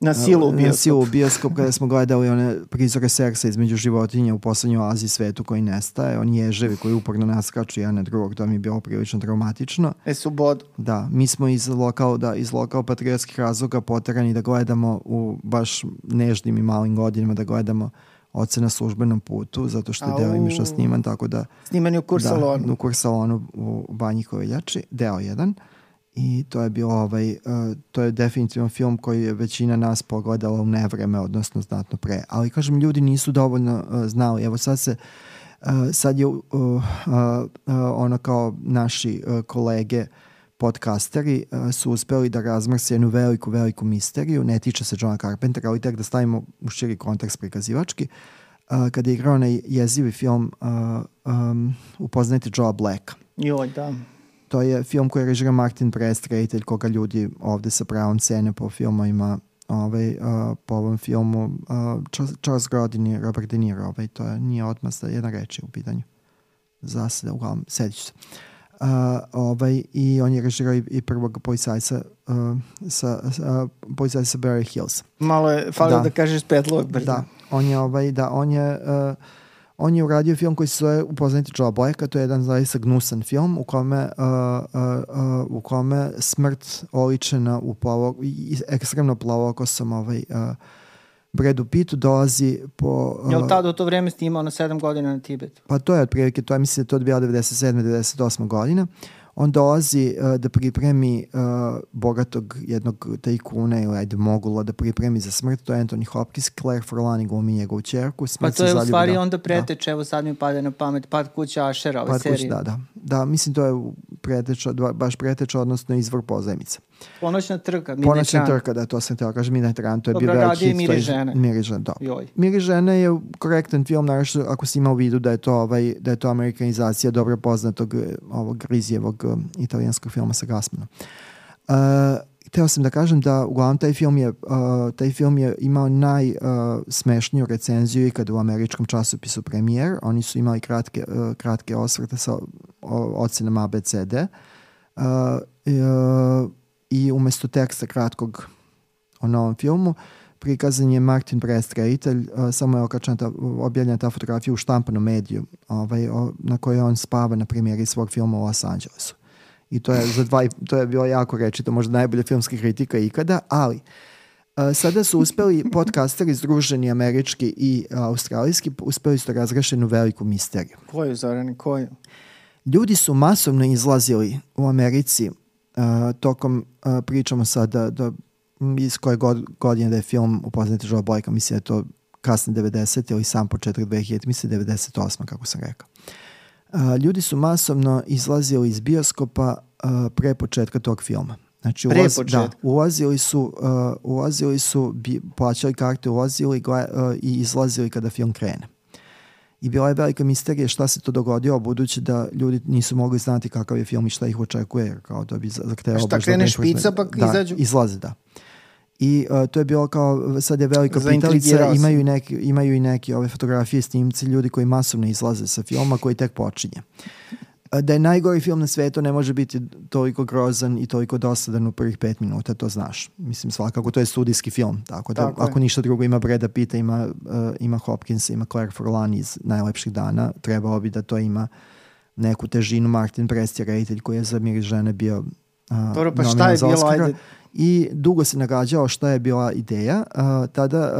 Na silu u bioskop. Na silu u bioskop kada smo gledali one prizore seksa između životinja u poslednjoj Aziji svetu koji nestaje. Oni ježevi koji uporno naskaču jedan na drugog. To mi je bilo prilično traumatično. E su bod. Da, mi smo iz lokal, da, iz lokal patriotskih razloga poterani da gledamo u baš nežnim i malim godinama da gledamo oce na službenom putu, zato što je deo imišno sniman, tako da... Sniman je u kursalonu. Da, u kursalonu u Banji Koviljači, deo jedan. Uh, i to je bilo ovaj, uh, to je definitivno film koji je većina nas pogledala u nevreme, odnosno znatno pre. Ali kažem, ljudi nisu dovoljno uh, znali. Evo sad se uh, sad je uh, uh, ono kao naši uh, kolege podcasteri uh, su uspeli da razmrse jednu veliku, veliku misteriju. Ne tiče se Johna Carpentera, ali tek da stavimo u širi kontekst prikazivački. Uh, kada je igrao na jezivi film uh, um, upoznajte Joe Black. Joj, da. To je film koji režira Martin Prest, reditelj koga ljudi ovde sa pravom cene po filmovima ovaj, uh, po ovom filmu uh, Charles Grodin i Robert De Niro ovaj, to je, nije odmah da jedna reč u pitanju. Zasada, uglavnom, sedić se. Uh, ovaj, i on je režirao i, i prvog policajca uh, sa, uh, policajca sa Barry Hills. Malo je, falio da, da kažeš Petlog da, on je ovaj, da, on je uh, on je uradio film koji se zove Upoznati Joe Blacka, to je jedan zaista gnusan film u kome, uh, uh, uh, u kome smrt oličena u plavo, ekstremno plavokosom ovaj, uh, Bredu Pitu dolazi po... Uh, Jel tada u to vreme snimao na 7 godina na Tibetu? Pa to je otprilike, to je mislim da to je 97. 98. godina. Uh, on dolazi uh, da pripremi uh, bogatog jednog tajkuna ili ajde mogula da pripremi za smrt, to je Anthony Hopkins, Claire Forlani glumi njegovu čerku. Pa to je u stvari da. onda preteče, da. evo sad mi pade na pamet, Pad kuća Ašera, ove Pad serije. Kuća, da, da. Da, mislim to je preteča, baš preteča, odnosno izvor pozajmice. Ponoćna trka, Midnight Ponoćna trka, da, to sam teo kažem, Midnight Run, to je bio veliki hit. Miri žene. Miri žene, da. Miri žene je korektan film, naravno ako si imao u vidu da je to, ovaj, da je to amerikanizacija dobro poznatog ovog Rizijevog italijanskog filma sa Gassmanom. Uh, hteo sam da kažem da uglavnom taj film je, uh, taj film je imao najsmešniju uh, recenziju ikada u američkom časopisu Premijer. Oni su imali kratke, uh, kratke osvrte sa ocenama ABCD. Uh, uh, I umesto teksta kratkog o novom filmu, prikazan je Martin Brest, reditelj, uh, samo je okačena ta, objavljena ta fotografija u štampanom mediju, ovaj, o, na kojoj on spava na primjeri svog filma u Los Angelesu i to je za dva, to je bilo jako rečito, možda najbolja filmska kritika ikada, ali Uh, sada su uspeli podcasteri združeni američki i uh, australijski, uspeli su da razreše jednu veliku misteriju. Koju, Zorani, koju? Ljudi su masovno izlazili u Americi uh, tokom, uh, pričamo sada da, iz koje god, godine da je film upoznati Joe Blake, mislim da je to kasne 90. ili sam početak 2000, mislim 98. kako sam rekao. A, ljudi su masovno izlazili iz bioskopa pre početka tog filma. Znači, ulaz, da, ulazili su, uh, ulazili su, bi, plaćali karte, ulazili gle, uh, i izlazili kada film krene. I bila je velika misterija šta se to dogodilo, budući da ljudi nisu mogli znati kakav je film i šta ih očekuje, kao da bi zahtevalo... Šta krene da špica pa da, izađu? izlaze, da i uh, to je bilo kao, sad je velika pitalica, imaju, neki, imaju i neke ove fotografije, snimci, ljudi koji masovno izlaze sa filma koji tek počinje. Da je najgori film na svetu ne može biti toliko grozan i toliko dosadan u prvih pet minuta, to znaš. Mislim, svakako, to je studijski film, tako da tako ako je. ništa drugo ima Breda Pita, ima, uh, ima Hopkins, ima Claire Forlan iz Najlepših dana, trebalo bi da to ima neku težinu. Martin Prest je reditelj koji je za Mir žene bio uh, Dobro, pa šta je bilo, ajde, i dugo se nagađao šta je bila ideja, uh, tada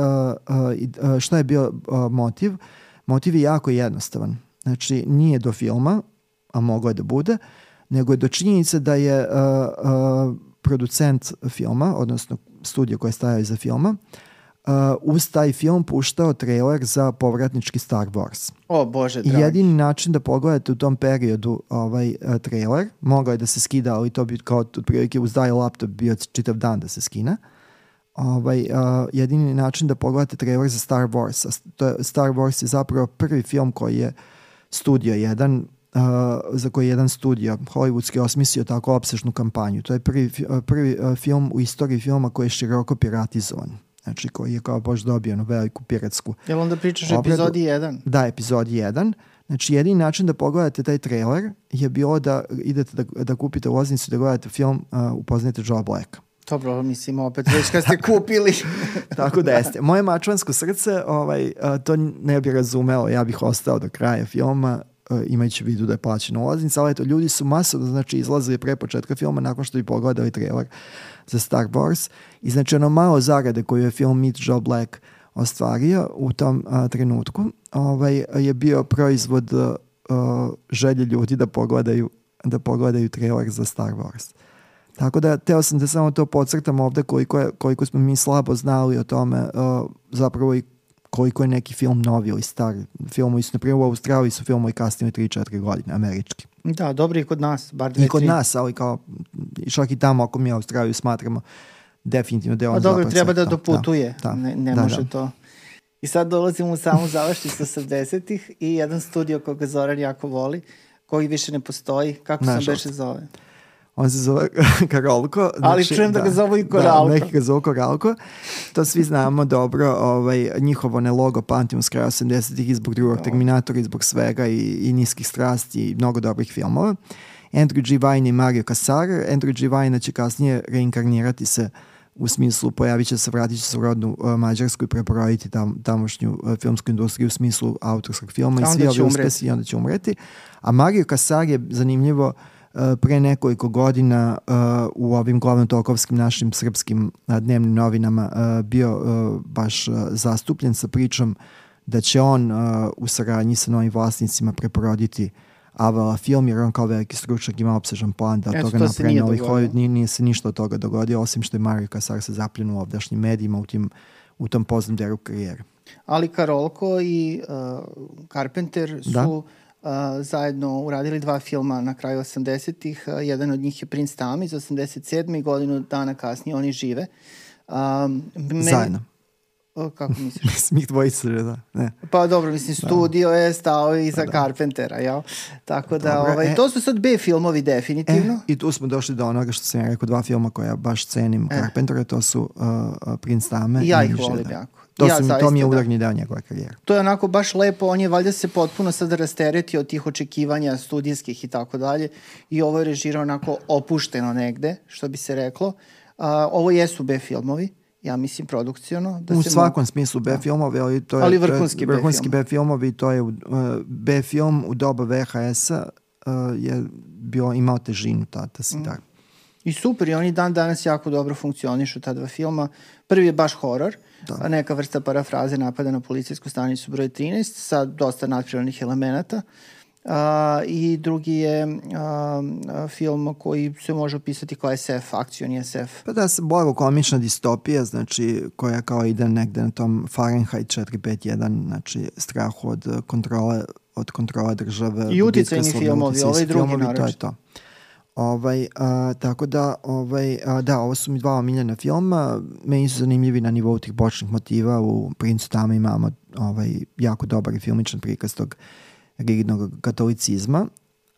uh, uh, šta je bio motiv. Motiv je jako jednostavan. Znači, nije do filma, a moglo je da bude, nego je do činjenice da je uh, uh, producent filma, odnosno studija koja je stajao iza filma, uz taj film puštao trailer za povratnički Star Wars. O bože, dragi. I jedini način da pogledate u tom periodu ovaj uh, trailer, mogao je da se skida, ali to bi kao otprilike uz dial laptop bio čitav dan da se skine. Ovaj, uh, jedini način da pogledate trailer za Star Wars. To je, Star Wars je zapravo prvi film koji je studio jedan uh, za koji je jedan studio hollywoodski osmislio tako opsežnu kampanju. To je prvi, prvi uh, film u istoriji filma koji je široko piratizovan znači koji je kao baš dobio jednu veliku piratsku Jel onda pričaš o epizodi 1? Da, epizodi 1. Znači, jedini način da pogledate taj trailer je bilo da idete da, da kupite ulaznicu da gledate film, uh, upoznate Joe Blacka. Dobro, mislim, opet već kad ste kupili. Tako da jeste. Moje mačvansko srce ovaj, uh, to ne bi razumelo, ja bih ostao do kraja filma, uh, imajući vidu da je plaćena ulaznica, ali eto, ljudi su masovno znači, izlazili pre početka filma nakon što bi pogledali trailer za Star Wars i znači ono malo zarade koju je film Meet Joe Black ostvario u tom a, trenutku ovaj, je bio proizvod a, želje ljudi da pogledaju da pogledaju trailer za Star Wars. Tako da, teo sam da samo to podcrtam ovde koliko, je, koliko smo mi slabo znali o tome uh, zapravo i koliko je neki film novi ili star. Filmovi su, na primjer, u Australiji su filmovi kasnije 3-4 godine, američki. Da, dobri i kod nas, bar dve, I kod tri. nas, ali kao, čak i tamo ako mi Australiju smatramo definitivno da je on dobro, treba da, da doputuje, da, da, ne, ne da, može da. to. I sad dolazimo u samu završnicu 80-ih i jedan studio koga Zoran jako voli, koji više ne postoji, kako se beše zove? On se zove Karolko. Znači, Ali čujem da, da ga zovu i da, Koralko. Da, neki ga zovu Koralko. To svi znamo dobro, ovaj, njihovo ne logo pamtimo s kraja 80-ih zbog drugog no. Terminatora, zbog svega i, i niskih strasti i mnogo dobrih filmova. Andrew G. Vine i Mario Casar. Andrew G. Vine će kasnije reinkarnirati se u smislu pojavit će se, vratit će se u rodnu uh, Mađarsku i preporojiti tam, tamošnju uh, filmsku industriju u smislu autorskog filma i svi ovi uspesi i onda će umreti. A Mario Casar je zanimljivo uh, pre nekoliko godina uh, u ovim glavnotokovskim našim srpskim uh, dnevnim novinama bio baš zastupljen sa pričom da će on u saradnji sa novim vlasnicima preporoditi Avala film, jer on kao veliki stručak ima obsežan plan da od toga to napravi novi Hollywood. Nije, nije se ništa od toga dogodio, osim što je Mario Kasar se zapljen u ovdašnjim medijima u, tim, u tom poznam deru karijere. Ali Karolko i uh, Carpenter su da? Zajedno uradili dva filma na kraju 80-ih. Uh, jedan od njih je Prince Tam iz 87. i godinu dana kasnije oni žive. Um, meni, zajedno. Kako misliš? mislim, ih dvojica, da. Ne. Pa dobro, mislim, da. studio da. je stao iza da. Carpentera, jel? Tako da, dobro, ovaj, e, to su sad B filmovi definitivno. E, I tu smo došli do onoga što sam ja rekao, dva filma koja baš cenim e. Carpentera, to su uh, Prince Dame. Ja ih volim da. jako. To, ja, su, to mi je da. udarni deo njegove karijere. To je onako baš lepo, on je valjda se potpuno sad rasteretio od tih očekivanja studijskih i tako dalje i ovo je režirao onako opušteno negde, što bi se reklo. Uh, ovo jesu B filmovi, ja mislim produkciono. Da u se svakom mo... smislu B da. ali to je, ali vrhunski, to je, vrhunski B, B filmovi, to je uh, B film u doba VHS-a uh, je bio, imao težinu tada, si mm. tako. I super, i oni dan danas jako dobro funkcionišu, ta dva filma. Prvi je baš horor, da. neka vrsta parafraze napada na policijsku stanicu broj 13 sa dosta nadprirodnih elemenata. Uh, I drugi je uh, film koji se može opisati kao SF, akcioni SF. Pa da blago komična distopija, znači koja kao ide negde na tom Fahrenheit 451, znači strahu od kontrole od kontrole države. I uticajni filmovi, ovaj drugi naravno. To je to. Ovaj, a, tako da, ovaj, a, da, ovo su mi dva omiljena filma. Meni su zanimljivi na nivou tih bočnih motiva. U Princu tamo imamo ovaj, jako dobar i filmičan prikaz tog rigidnog katolicizma.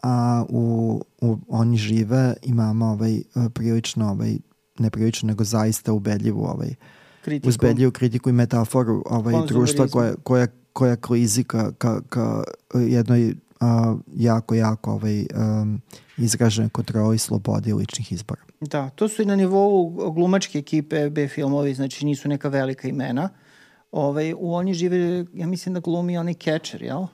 A u, u Oni žive imamo ovaj, prilično, ovaj, ne prilično, nego zaista ubedljivu ovaj, kritiku. uzbedljivu kritiku i metaforu ovaj, društva koja, koja, koja klizi ka, ka, ka jednoj a, jako, jako ovaj, um, izražene kontrole i slobode ličnih izbora. Da, to su i na nivou glumačke ekipe B filmovi, znači nisu neka velika imena. Ovaj, u oni žive, ja mislim da glumi onaj catcher, jel?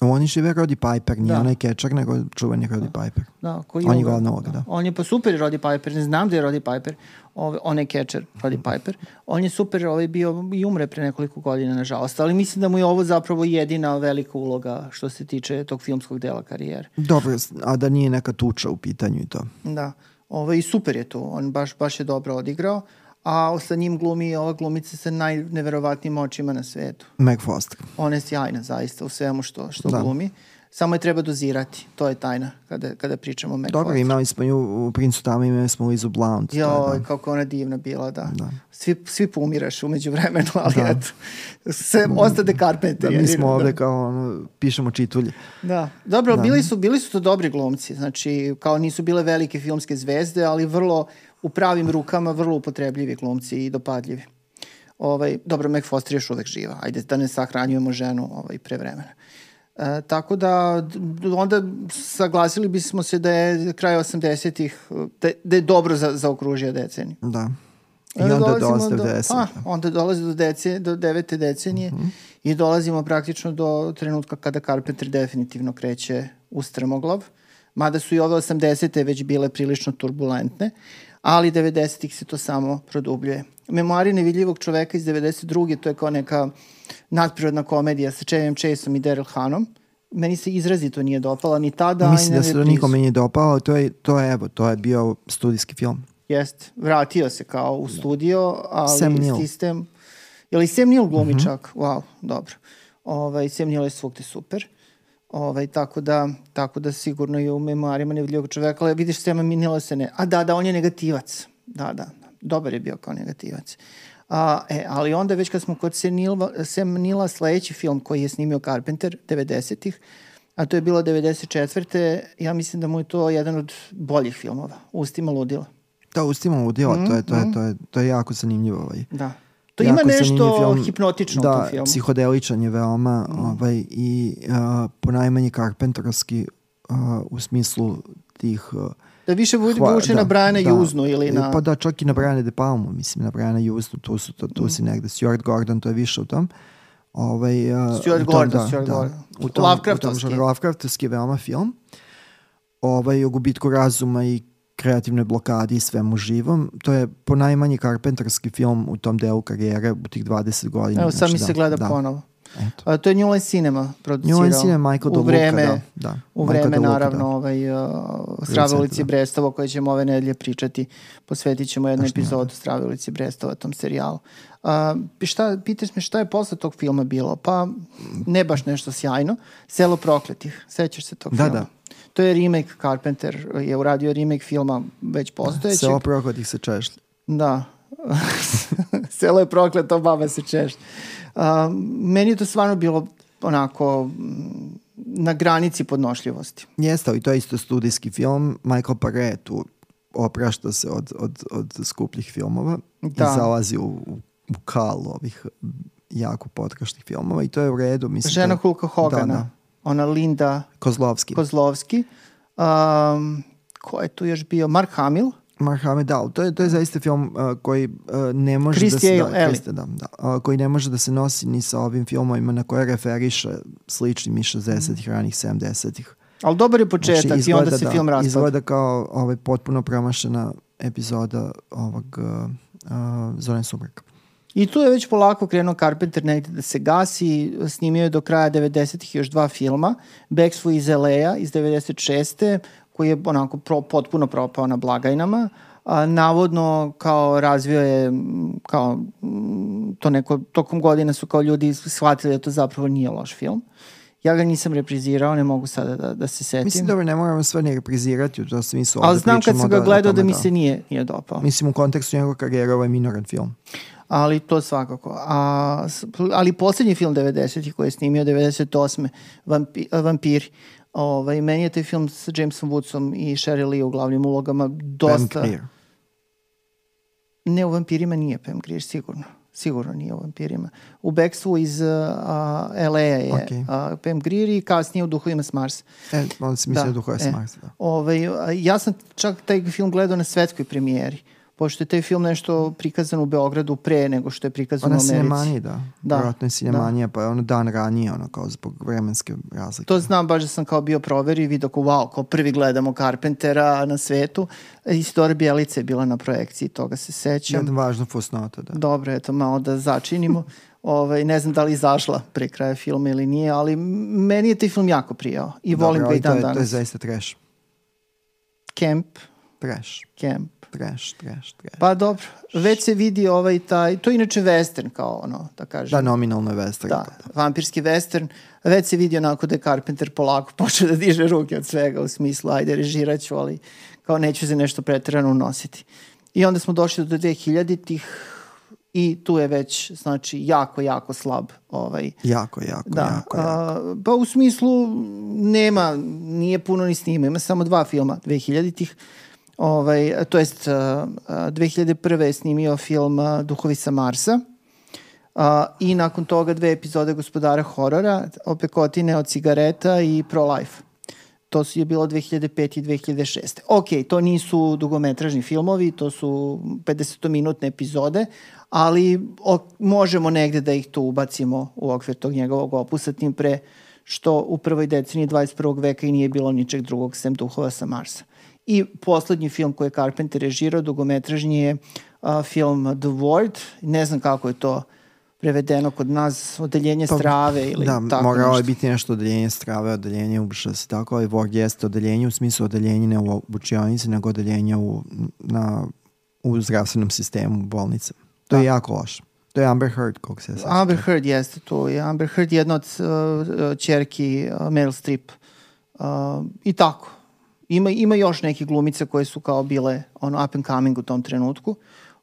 Oni žive Rodi Piper, nije da. onaj catcher, nego čuveni Rodi da. Piper. Da, koji on je glavna uloga, da. da. On je pa super Rodi Piper, ne znam da je Rodi Piper, ovaj, on je catcher Rodi Piper. On je super ovaj, bio i umre pre nekoliko godina, nažalost, ali mislim da mu je ovo zapravo jedina velika uloga što se tiče tog filmskog dela karijere. Dobro, a da nije neka tuča u pitanju i to. Da, ovaj, i super je tu, on baš, baš je dobro odigrao a sa njim glumi ova glumica sa najneverovatnijim očima na svetu. Meg Foster. Ona je sjajna zaista u svemu što, što da. glumi. Samo je treba dozirati, to je tajna kada, kada pričamo o Meg Dobro, Foster. imali smo ju u Princu tamo, imali smo Lizu Blount. Jo, da. kako ona divna bila, da. da. Svi, svi pomiraš umeđu vremenu, ali da. eto, sve da. ostade Carpenter. Da, mi smo ovde da. kao ono, pišemo čitulje. Da, dobro, da. bili su, bili su to dobri glumci, znači kao nisu bile velike filmske zvezde, ali vrlo u pravim rukama vrlo upotrebljivi glumci i dopadljivi. Ovaj, dobro, Meg Foster još uvek živa. Ajde da ne sahranjujemo ženu ovaj, pre vremena. E, tako da onda saglasili bismo se da je kraj 80-ih, da, da je dobro za, za okružje deceniju. Da. I onda, onda dolazi do, deset. A, onda dolazi do, dece, do devete decenije mm -hmm. i dolazimo praktično do trenutka kada Carpenter definitivno kreće u strmoglav. Mada su i ove 80. već bile prilično turbulentne, ali 90-ih se to samo produbljuje. Memoari nevidljivog čoveka iz 92. to je kao neka nadprirodna komedija sa Chevy Chaseom i Daryl Hanom. Meni se izrazito nije dopala ni tada. Mislim da se to nikome nije dopalo, to je, to je, evo, to je bio studijski film. Jest, vratio se kao u studio, ali Sam Neill. sistem... Je li Sam Neill glumi mm -hmm. čak? Wow, dobro. Ovaj, Sam Neill je svugde super. Ovaj, tako, da, tako da sigurno i u memoarima nevidljivog čoveka, ali vidiš Sema ne... A da, da, on je negativac. Da, da, dobar je bio kao negativac. A, e, ali onda već kad smo kod Sam Nila, sledeći film koji je snimio Carpenter 90-ih, a to je bilo 94. Ja mislim da mu je to jedan od boljih filmova, Ustima ludila. Da, Ustima ludila, mm, to, je, to, je, mm. to, je, to je jako zanimljivo. Ovaj. Da. To ima nešto film, hipnotično da, u tom filmu. Da, psihodeličan je veoma mm. ovaj, i uh, ponajmanje Carpenterski uh, u smislu tih... Uh, da više vuče na Briana da, Juznu ili e, na... Pa da, čak i na Briana De Palmu, mislim, na Briana Juznu, tu, su, tu, tu mm. si negde. Stuart Gordon, to je više u tom. Ovaj, uh, Stuart Gordon, da, Stuart da, Gordon. U tom, Lovecraftovski. U tom Lovecraftovski veoma film. Ovaj, o gubitku razuma i kreativnoj blokadi i svemu živom. To je ponajmanje karpentarski film u tom delu karijere u tih 20 godina. Evo, sad znači, mi se da, gleda da. ponovo. Eto. A, to je New Line Cinema producirao. New Line Cinema, Michael u vreme, da. da. U vreme, Michael naravno, da. ovaj, uh, Stravilici da. Brestovo, koje ćemo ove nedelje pričati. Posvetit ćemo jednu epizodu Stravilici Brestova tom serijalu. Uh, šta, pitaš me šta je posle tog filma bilo? Pa ne baš nešto sjajno. Selo prokletih. Sećaš se tog da, filma? Da, To je remake, Carpenter je uradio remake filma već postojećeg. Selo prokletih se češlji. Da. Selo je prokleto, baba se češlji. Uh, meni je to stvarno bilo onako mm, na granici podnošljivosti. Jeste, i to je isto studijski film. Michael Paré tu oprašta se od, od, od skupljih filmova da. i zalazi u, u kal ovih jako potkaštih filmova i to je u redu. Mislim, Žena da, Hulka Hogana, da, da. Ona Linda Kozlovski. Kozlovski. Um, ko je tu još bio? Mark Hamill. Mark da, to je, to je zaista film uh, koji uh, ne može da se... Da, Christy, da, da, uh, koji ne može da se nosi ni sa ovim filmovima na koje referiše sličnim i 60-ih, mm. ranih 70-ih. Ali dobar je početak znači, izgleda, i onda se da, film raspada. Izgleda kao ovaj, potpuno promašena epizoda ovog uh, uh, Zoran Subraka. I tu je već polako krenuo Carpenter negde da se gasi, snimio je do kraja 90-ih još dva filma, Backflip iz LA-a iz 96 koji je onako pro, potpuno propao na blagajnama. A, navodno kao razvio je kao to neko tokom godina su kao ljudi shvatili da to zapravo nije loš film. Ja ga nisam reprizirao, ne mogu sada da, da se setim. Mislim da ne moramo sve ne reprizirati, to se mi su Ali znam kad sam ga da- gledao da, da mi se nije, nije dopao. Mislim u kontekstu njegovog karijera ovo je minoran film. Ali to svakako. A, ali poslednji film 90. koji je snimio 98. Vampi, Vampiri. Ovaj, meni je taj film sa Jamesom Woodsom i Sherry Lee u glavnim ulogama dosta... Pam Ne, u vampirima nije Pam Grier, sigurno. Sigurno nije u vampirima. U Bekstvu iz uh, LA je okay. uh, Pam Grier i kasnije u Duhovima s Marsa. E, onda si mislio da. Duhove s e, Marsa, da. Ovaj, ja sam čak taj film gledao na svetskoj premijeri. Uh, pošto je taj film nešto prikazan u Beogradu pre nego što je prikazan u Americi. Ona Sinemanija, da. da. Vjerojatno je Sinemanija, da. pa je ono dan ranije, ono kao zbog vremenske razlike. To znam, baš da sam kao bio proveri i vidio kao, wow, kao prvi gledamo Carpentera na svetu. Istorija Bjelice je bila na projekciji, toga se sećam. Jedna važna fusnota, da. Dobro, eto, malo da začinimo. Ovaj, ne znam da li izašla pre kraja filma ili nije, ali meni je taj film jako prijao i Dobre, volim ga i dan danas. To je zaista trash. Camp. Trash. Camp trash, trash, trash. Pa dobro, već se vidi ovaj taj, to je inače western kao ono, da kažem. Da, nominalno je western. Da, da, vampirski western. Već se vidi onako da je Carpenter polako počeo da diže ruke od svega u smislu, ajde režirat ću, ali kao neću se nešto pretrano unositi. I onda smo došli do 2000-ih i tu je već znači jako jako slab ovaj jako jako da, jako, jako. A, pa u smislu nema nije puno ni snima ima samo dva filma 2000-ih Ovaj, to jest, uh, 2001. je snimio film uh, Duhovi sa Marsa uh, i nakon toga dve epizode Gospodara horora, Opekotine od cigareta i Pro-Life. To su je bilo 2005 i 2006. Ok, to nisu dugometražni filmovi, to su 50-minutne epizode, ali o, možemo negde da ih tu ubacimo u okvir tog njegovog opusa, tim pre što u prvoj deceniji 21. veka i nije bilo ničeg drugog sem duhova sa Marsa. I poslednji film koji je Carpenter režirao, dugometražnji je uh, film The Ward. Ne znam kako je to prevedeno kod nas, odeljenje pa, strave ili da, tako moralo je biti nešto odeljenje strave, odeljenje ušas. Tako, ali Ward jeste odeljenje u smislu odeljenje ne u obučionici, nego odeljenje u, na, u zdravstvenom sistemu bolnice. To da. je jako loše. To je Amber Heard, kako se sasvim. Amber Heard jeste to. Je Amber Heard jedna od uh, čerki uh, Meryl Streep. Uh, I tako Ima, ima još neke glumice koje su kao bile ono up and coming u tom trenutku.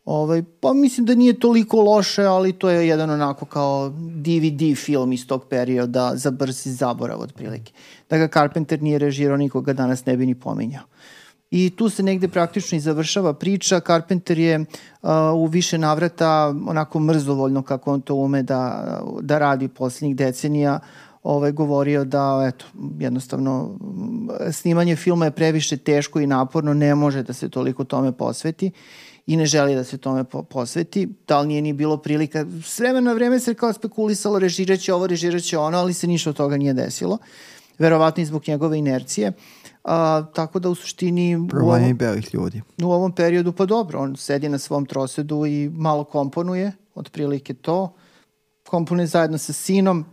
Ovaj, pa mislim da nije toliko loše, ali to je jedan onako kao DVD film iz tog perioda za brzi zaborav otprilike. Da ga Carpenter nije režirao, nikoga danas ne bi ni pominjao. I tu se negde praktično i završava priča. Carpenter je uh, u više navrata onako mrzovoljno kako on to ume da, da radi poslednjih decenija ovaj, govorio da eto, jednostavno snimanje filma je previše teško i naporno, ne može da se toliko tome posveti i ne želi da se tome po posveti. Da li nije ni bilo prilika, s vremena na vreme se kao spekulisalo režirat će ovo, režirat će ono, ali se ništa od toga nije desilo. Verovatno i zbog njegove inercije. A, tako da u suštini... Provanje belih ljudi. U ovom periodu, pa dobro, on sedi na svom trosedu i malo komponuje, otprilike to. Komponuje zajedno sa sinom,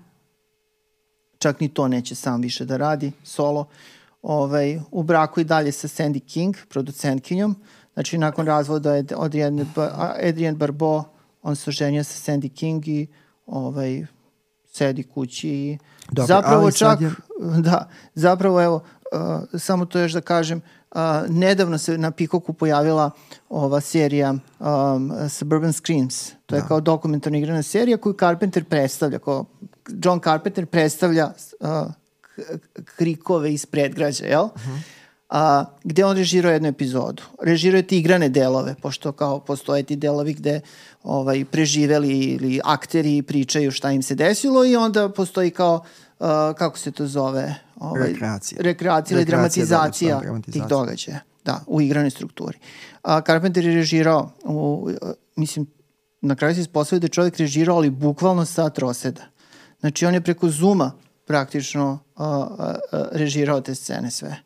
čak ni to neće sam više da radi, solo. Ovaj, u braku i dalje sa Sandy King, producentkinjom. Znači, nakon razvoda od Adrian Barbeau, on se oženio sa Sandy King i ovaj, sedi kući i Dobre, zapravo čak, je... da, zapravo evo, uh, samo to još da kažem, uh, nedavno se na Pikoku pojavila ova serija um, Suburban Screams. To je da. kao dokumentarna igrana serija koju Carpenter predstavlja, kao John Carpenter predstavlja uh, krikove iz predgrađa, jel? Uh. -huh. a, gde on režirao jednu epizodu. Režirao je ti igrane delove, pošto kao postoje ti delovi gde ovaj, preživeli ili akteri pričaju šta im se desilo i onda postoji kao, uh, kako se to zove? Ovaj, rekreacija. Rekreacija ili dramatizacija, tih događaja. Da, u igranoj strukturi. A, Carpenter je režirao, u, mislim, na kraju se ispostavio da je čovjek režirao, ali bukvalno sa troseda. Znači, on je preko Zuma praktično a, a, a, režirao te scene sve.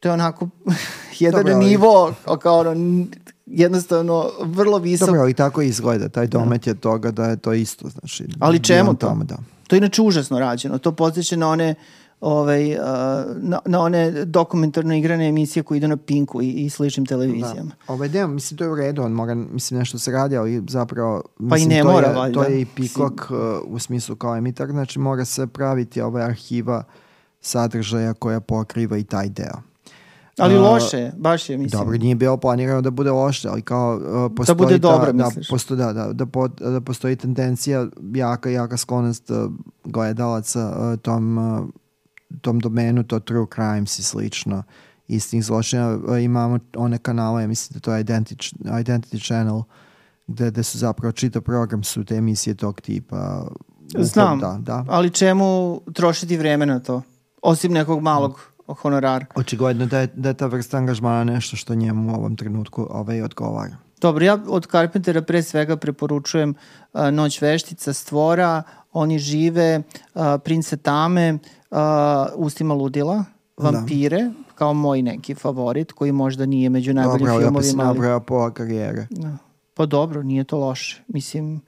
To je onako jedan Dobre, nivo, kao ono, jednostavno vrlo visok. Dobro, ali tako izgleda, taj domet je toga da je to isto, znači. Ali čemu to? Tome, da. To je inače užasno rađeno, to podsjeća na one ovaj, uh, na, na one dokumentarno igrane emisije koje idu na Pinku i, i sličnim televizijama. Da. Ovaj deo, mislim, to je u redu, on mora, mislim, nešto se radi, ali zapravo, mislim, pa i ne to, mora, je, valjda. to je i Pikok uh, u smislu kao emitar, znači mora se praviti ovaj arhiva sadržaja koja pokriva i taj deo. Ali loše baš je, mislim. Dobro, nije bilo planirano da bude loše, ali kao uh, postoji... Da bude dobro, da, misliš? Posto, da, da, da, po, da postoji tendencija, jaka, jaka sklonost uh, gledalaca uh, tom, uh, tom domenu, to true crimes i slično istih zločina. Uh, imamo one kanale, ja mislim da to je Identity, Identity Channel, gde, gde su zapravo čitav program su te emisije tog tipa. Znam, da, da. ali čemu trošiti vreme na to? Osim nekog malog mm honorar. Očigledno da je, da je ta vrsta angažmana nešto što njemu u ovom trenutku ovaj, odgovara. Dobro, ja od Carpentera pre svega preporučujem uh, Noć veštica, Stvora, Oni žive, uh, Prince Tame, uh, Ustima ludila, Vampire, da. kao moj neki favorit, koji možda nije među najboljim dobro, filmovima. Dobro, pa si nabrao pola karijere. Da. Pa dobro, nije to loše. Mislim,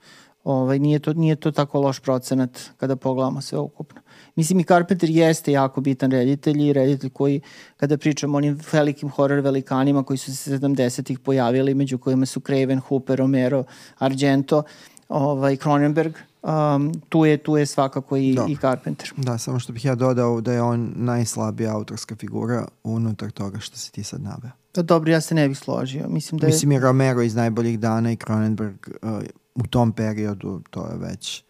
ovaj, nije, to, nije to tako loš procenat kada pogledamo sve ukupno. Mislim i Carpenter jeste jako bitan reditelj i reditelj koji, kada pričamo o onim velikim horror velikanima koji su se 70-ih pojavili, među kojima su Craven, Hooper, Romero, Argento, ovaj, Cronenberg, um, tu, je, tu je svakako i, da. i Carpenter. Da, samo što bih ja dodao da je on najslabija autorska figura unutar toga što si ti sad naveo. Da, dobro, ja se ne bih složio. Mislim da je... Mislim je Romero iz najboljih dana i Cronenberg uh, u tom periodu, to je već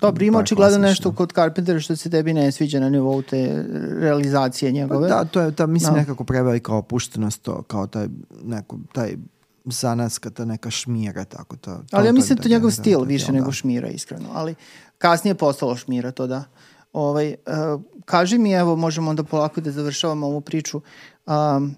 Dobro, ima očigledno nešto kod Carpentera što se tebi ne sviđa na nivou te realizacije njegove. Pa da, to je ta, mislim. Da. nekako prevelika opuštenost, to, kao taj, neko, taj zanaska, ta neka šmira, tako to. to ali ja mislim da to njegov stil da, više da, nego šmira, iskreno. Ali kasnije je postalo šmira, to da. Ovaj, uh, kaži mi, evo, možemo onda polako da završavamo ovu priču. Um,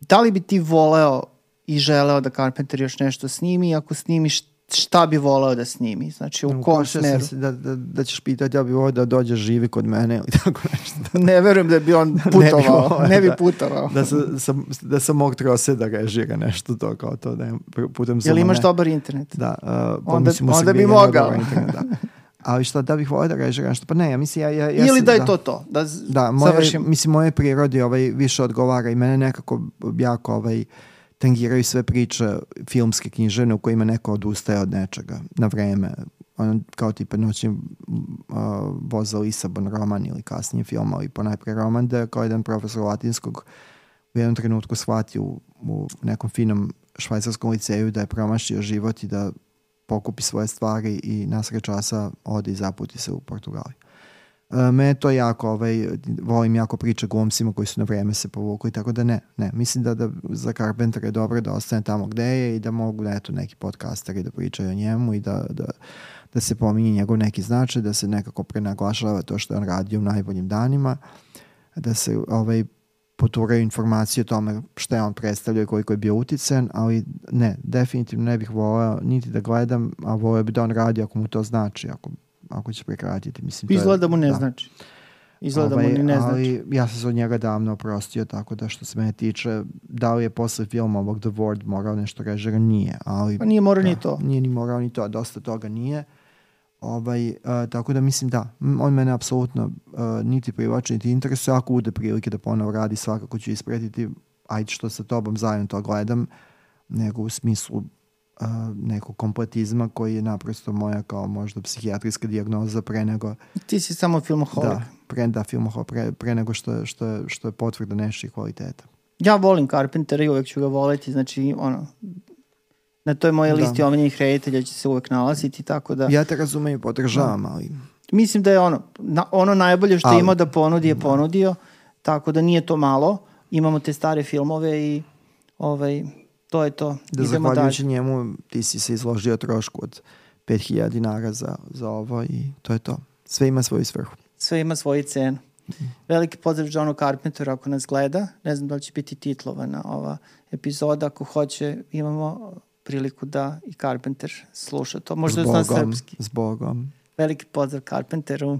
da li bi ti voleo i želeo da Carpenter još nešto snimi? Ako snimiš, šta bi voleo da snimi, znači u kom smeru. Da, da, da ćeš pitati, ja bi voleo da dođe živi kod mene ili tako nešto. ne verujem da bi on putovao, ne bi, ne bi da, putovao. Da, sam, sam, da sam mog trose da režira nešto to kao to, da putem Jel imaš dobar internet? Da, uh, pa onda, onda bi mogao. Internet, da. Ali šta, da bih volio da režira nešto? Pa ne, ja mislim, ja, ja, ja Ili da je da, to to, da, da moje, završim. Mislim, moje prirodi ovaj, više odgovara i mene nekako jako ovaj, uh, tangiraju sve priče filmske knjižene u kojima neko odustaje od nečega na vreme. On, kao tipa noćni uh, voza Lisabon roman ili kasnije film, ali ponajpre roman da je kao jedan profesor latinskog u jednom trenutku shvatio u, u nekom finom švajcarskom liceju da je promašio život i da pokupi svoje stvari i nasred časa ode i zaputi se u Portugaliju. Uh, me to jako, ovaj, volim jako priče glumcima koji su na vreme se povukli, tako da ne, ne. Mislim da, da za Carpenter je dobro da ostane tamo gde je i da mogu, eto, neki podcasteri da pričaju o njemu i da, da, da se pominje njegov neki značaj, da se nekako prenaglašava to što je on radio u najboljim danima, da se ovaj, poturaju informacije o tome šta je on predstavljao i koliko je bio uticen, ali ne, definitivno ne bih voleo niti da gledam, a voleo bi da on radi ako mu to znači, ako ako će prekratiti. Mislim, Izgleda da mu ne da. znači. Izgleda ovaj, mu ni ne znači. Ali ja sam se od njega davno oprostio, tako da što se mene tiče, da li je posle filma ovog The Ward morao nešto režira, nije. Ali, pa nije morao da, ni to. Nije ni morao ni to, dosta toga nije. Ovaj, tako da mislim da, on mene apsolutno niti privlači, niti interesuje. Ako bude prilike da ponovo radi, svakako ću ispratiti, ajde što sa tobom zajedno to gledam, nego u smislu nekog kompletizma koji je naprosto moja kao možda psihijatrijska dijagnoza pre nego... Ti si samo filmoholik. Da, pre, da filmoholik, pre, pre nego što, što, što je potvrda nešćih kvaliteta. Ja volim Carpentera i uvek ću ga voleti, znači ono, na toj moje listi da. omiljenih reditelja će se uvek nalaziti, tako da... Ja te razumem i podržavam, ali... Mislim da je ono, na, ono najbolje što ali, imao da ponudi je da. ponudio, tako da nije to malo. Imamo te stare filmove i ovaj, to je to. Da Idemo zahvaljujući dalje. njemu ti si se izložio trošku od 5000 dinara za, za ovo i to je to. Sve ima svoju svrhu. Sve ima svoju cenu. Veliki pozdrav Johnu Carpenteru ako nas gleda. Ne znam da li će biti titlovana ova epizoda. Ako hoće, imamo priliku da i Carpenter sluša to. Možda je zna srpski. S Bogom. Veliki pozdrav Carpenteru.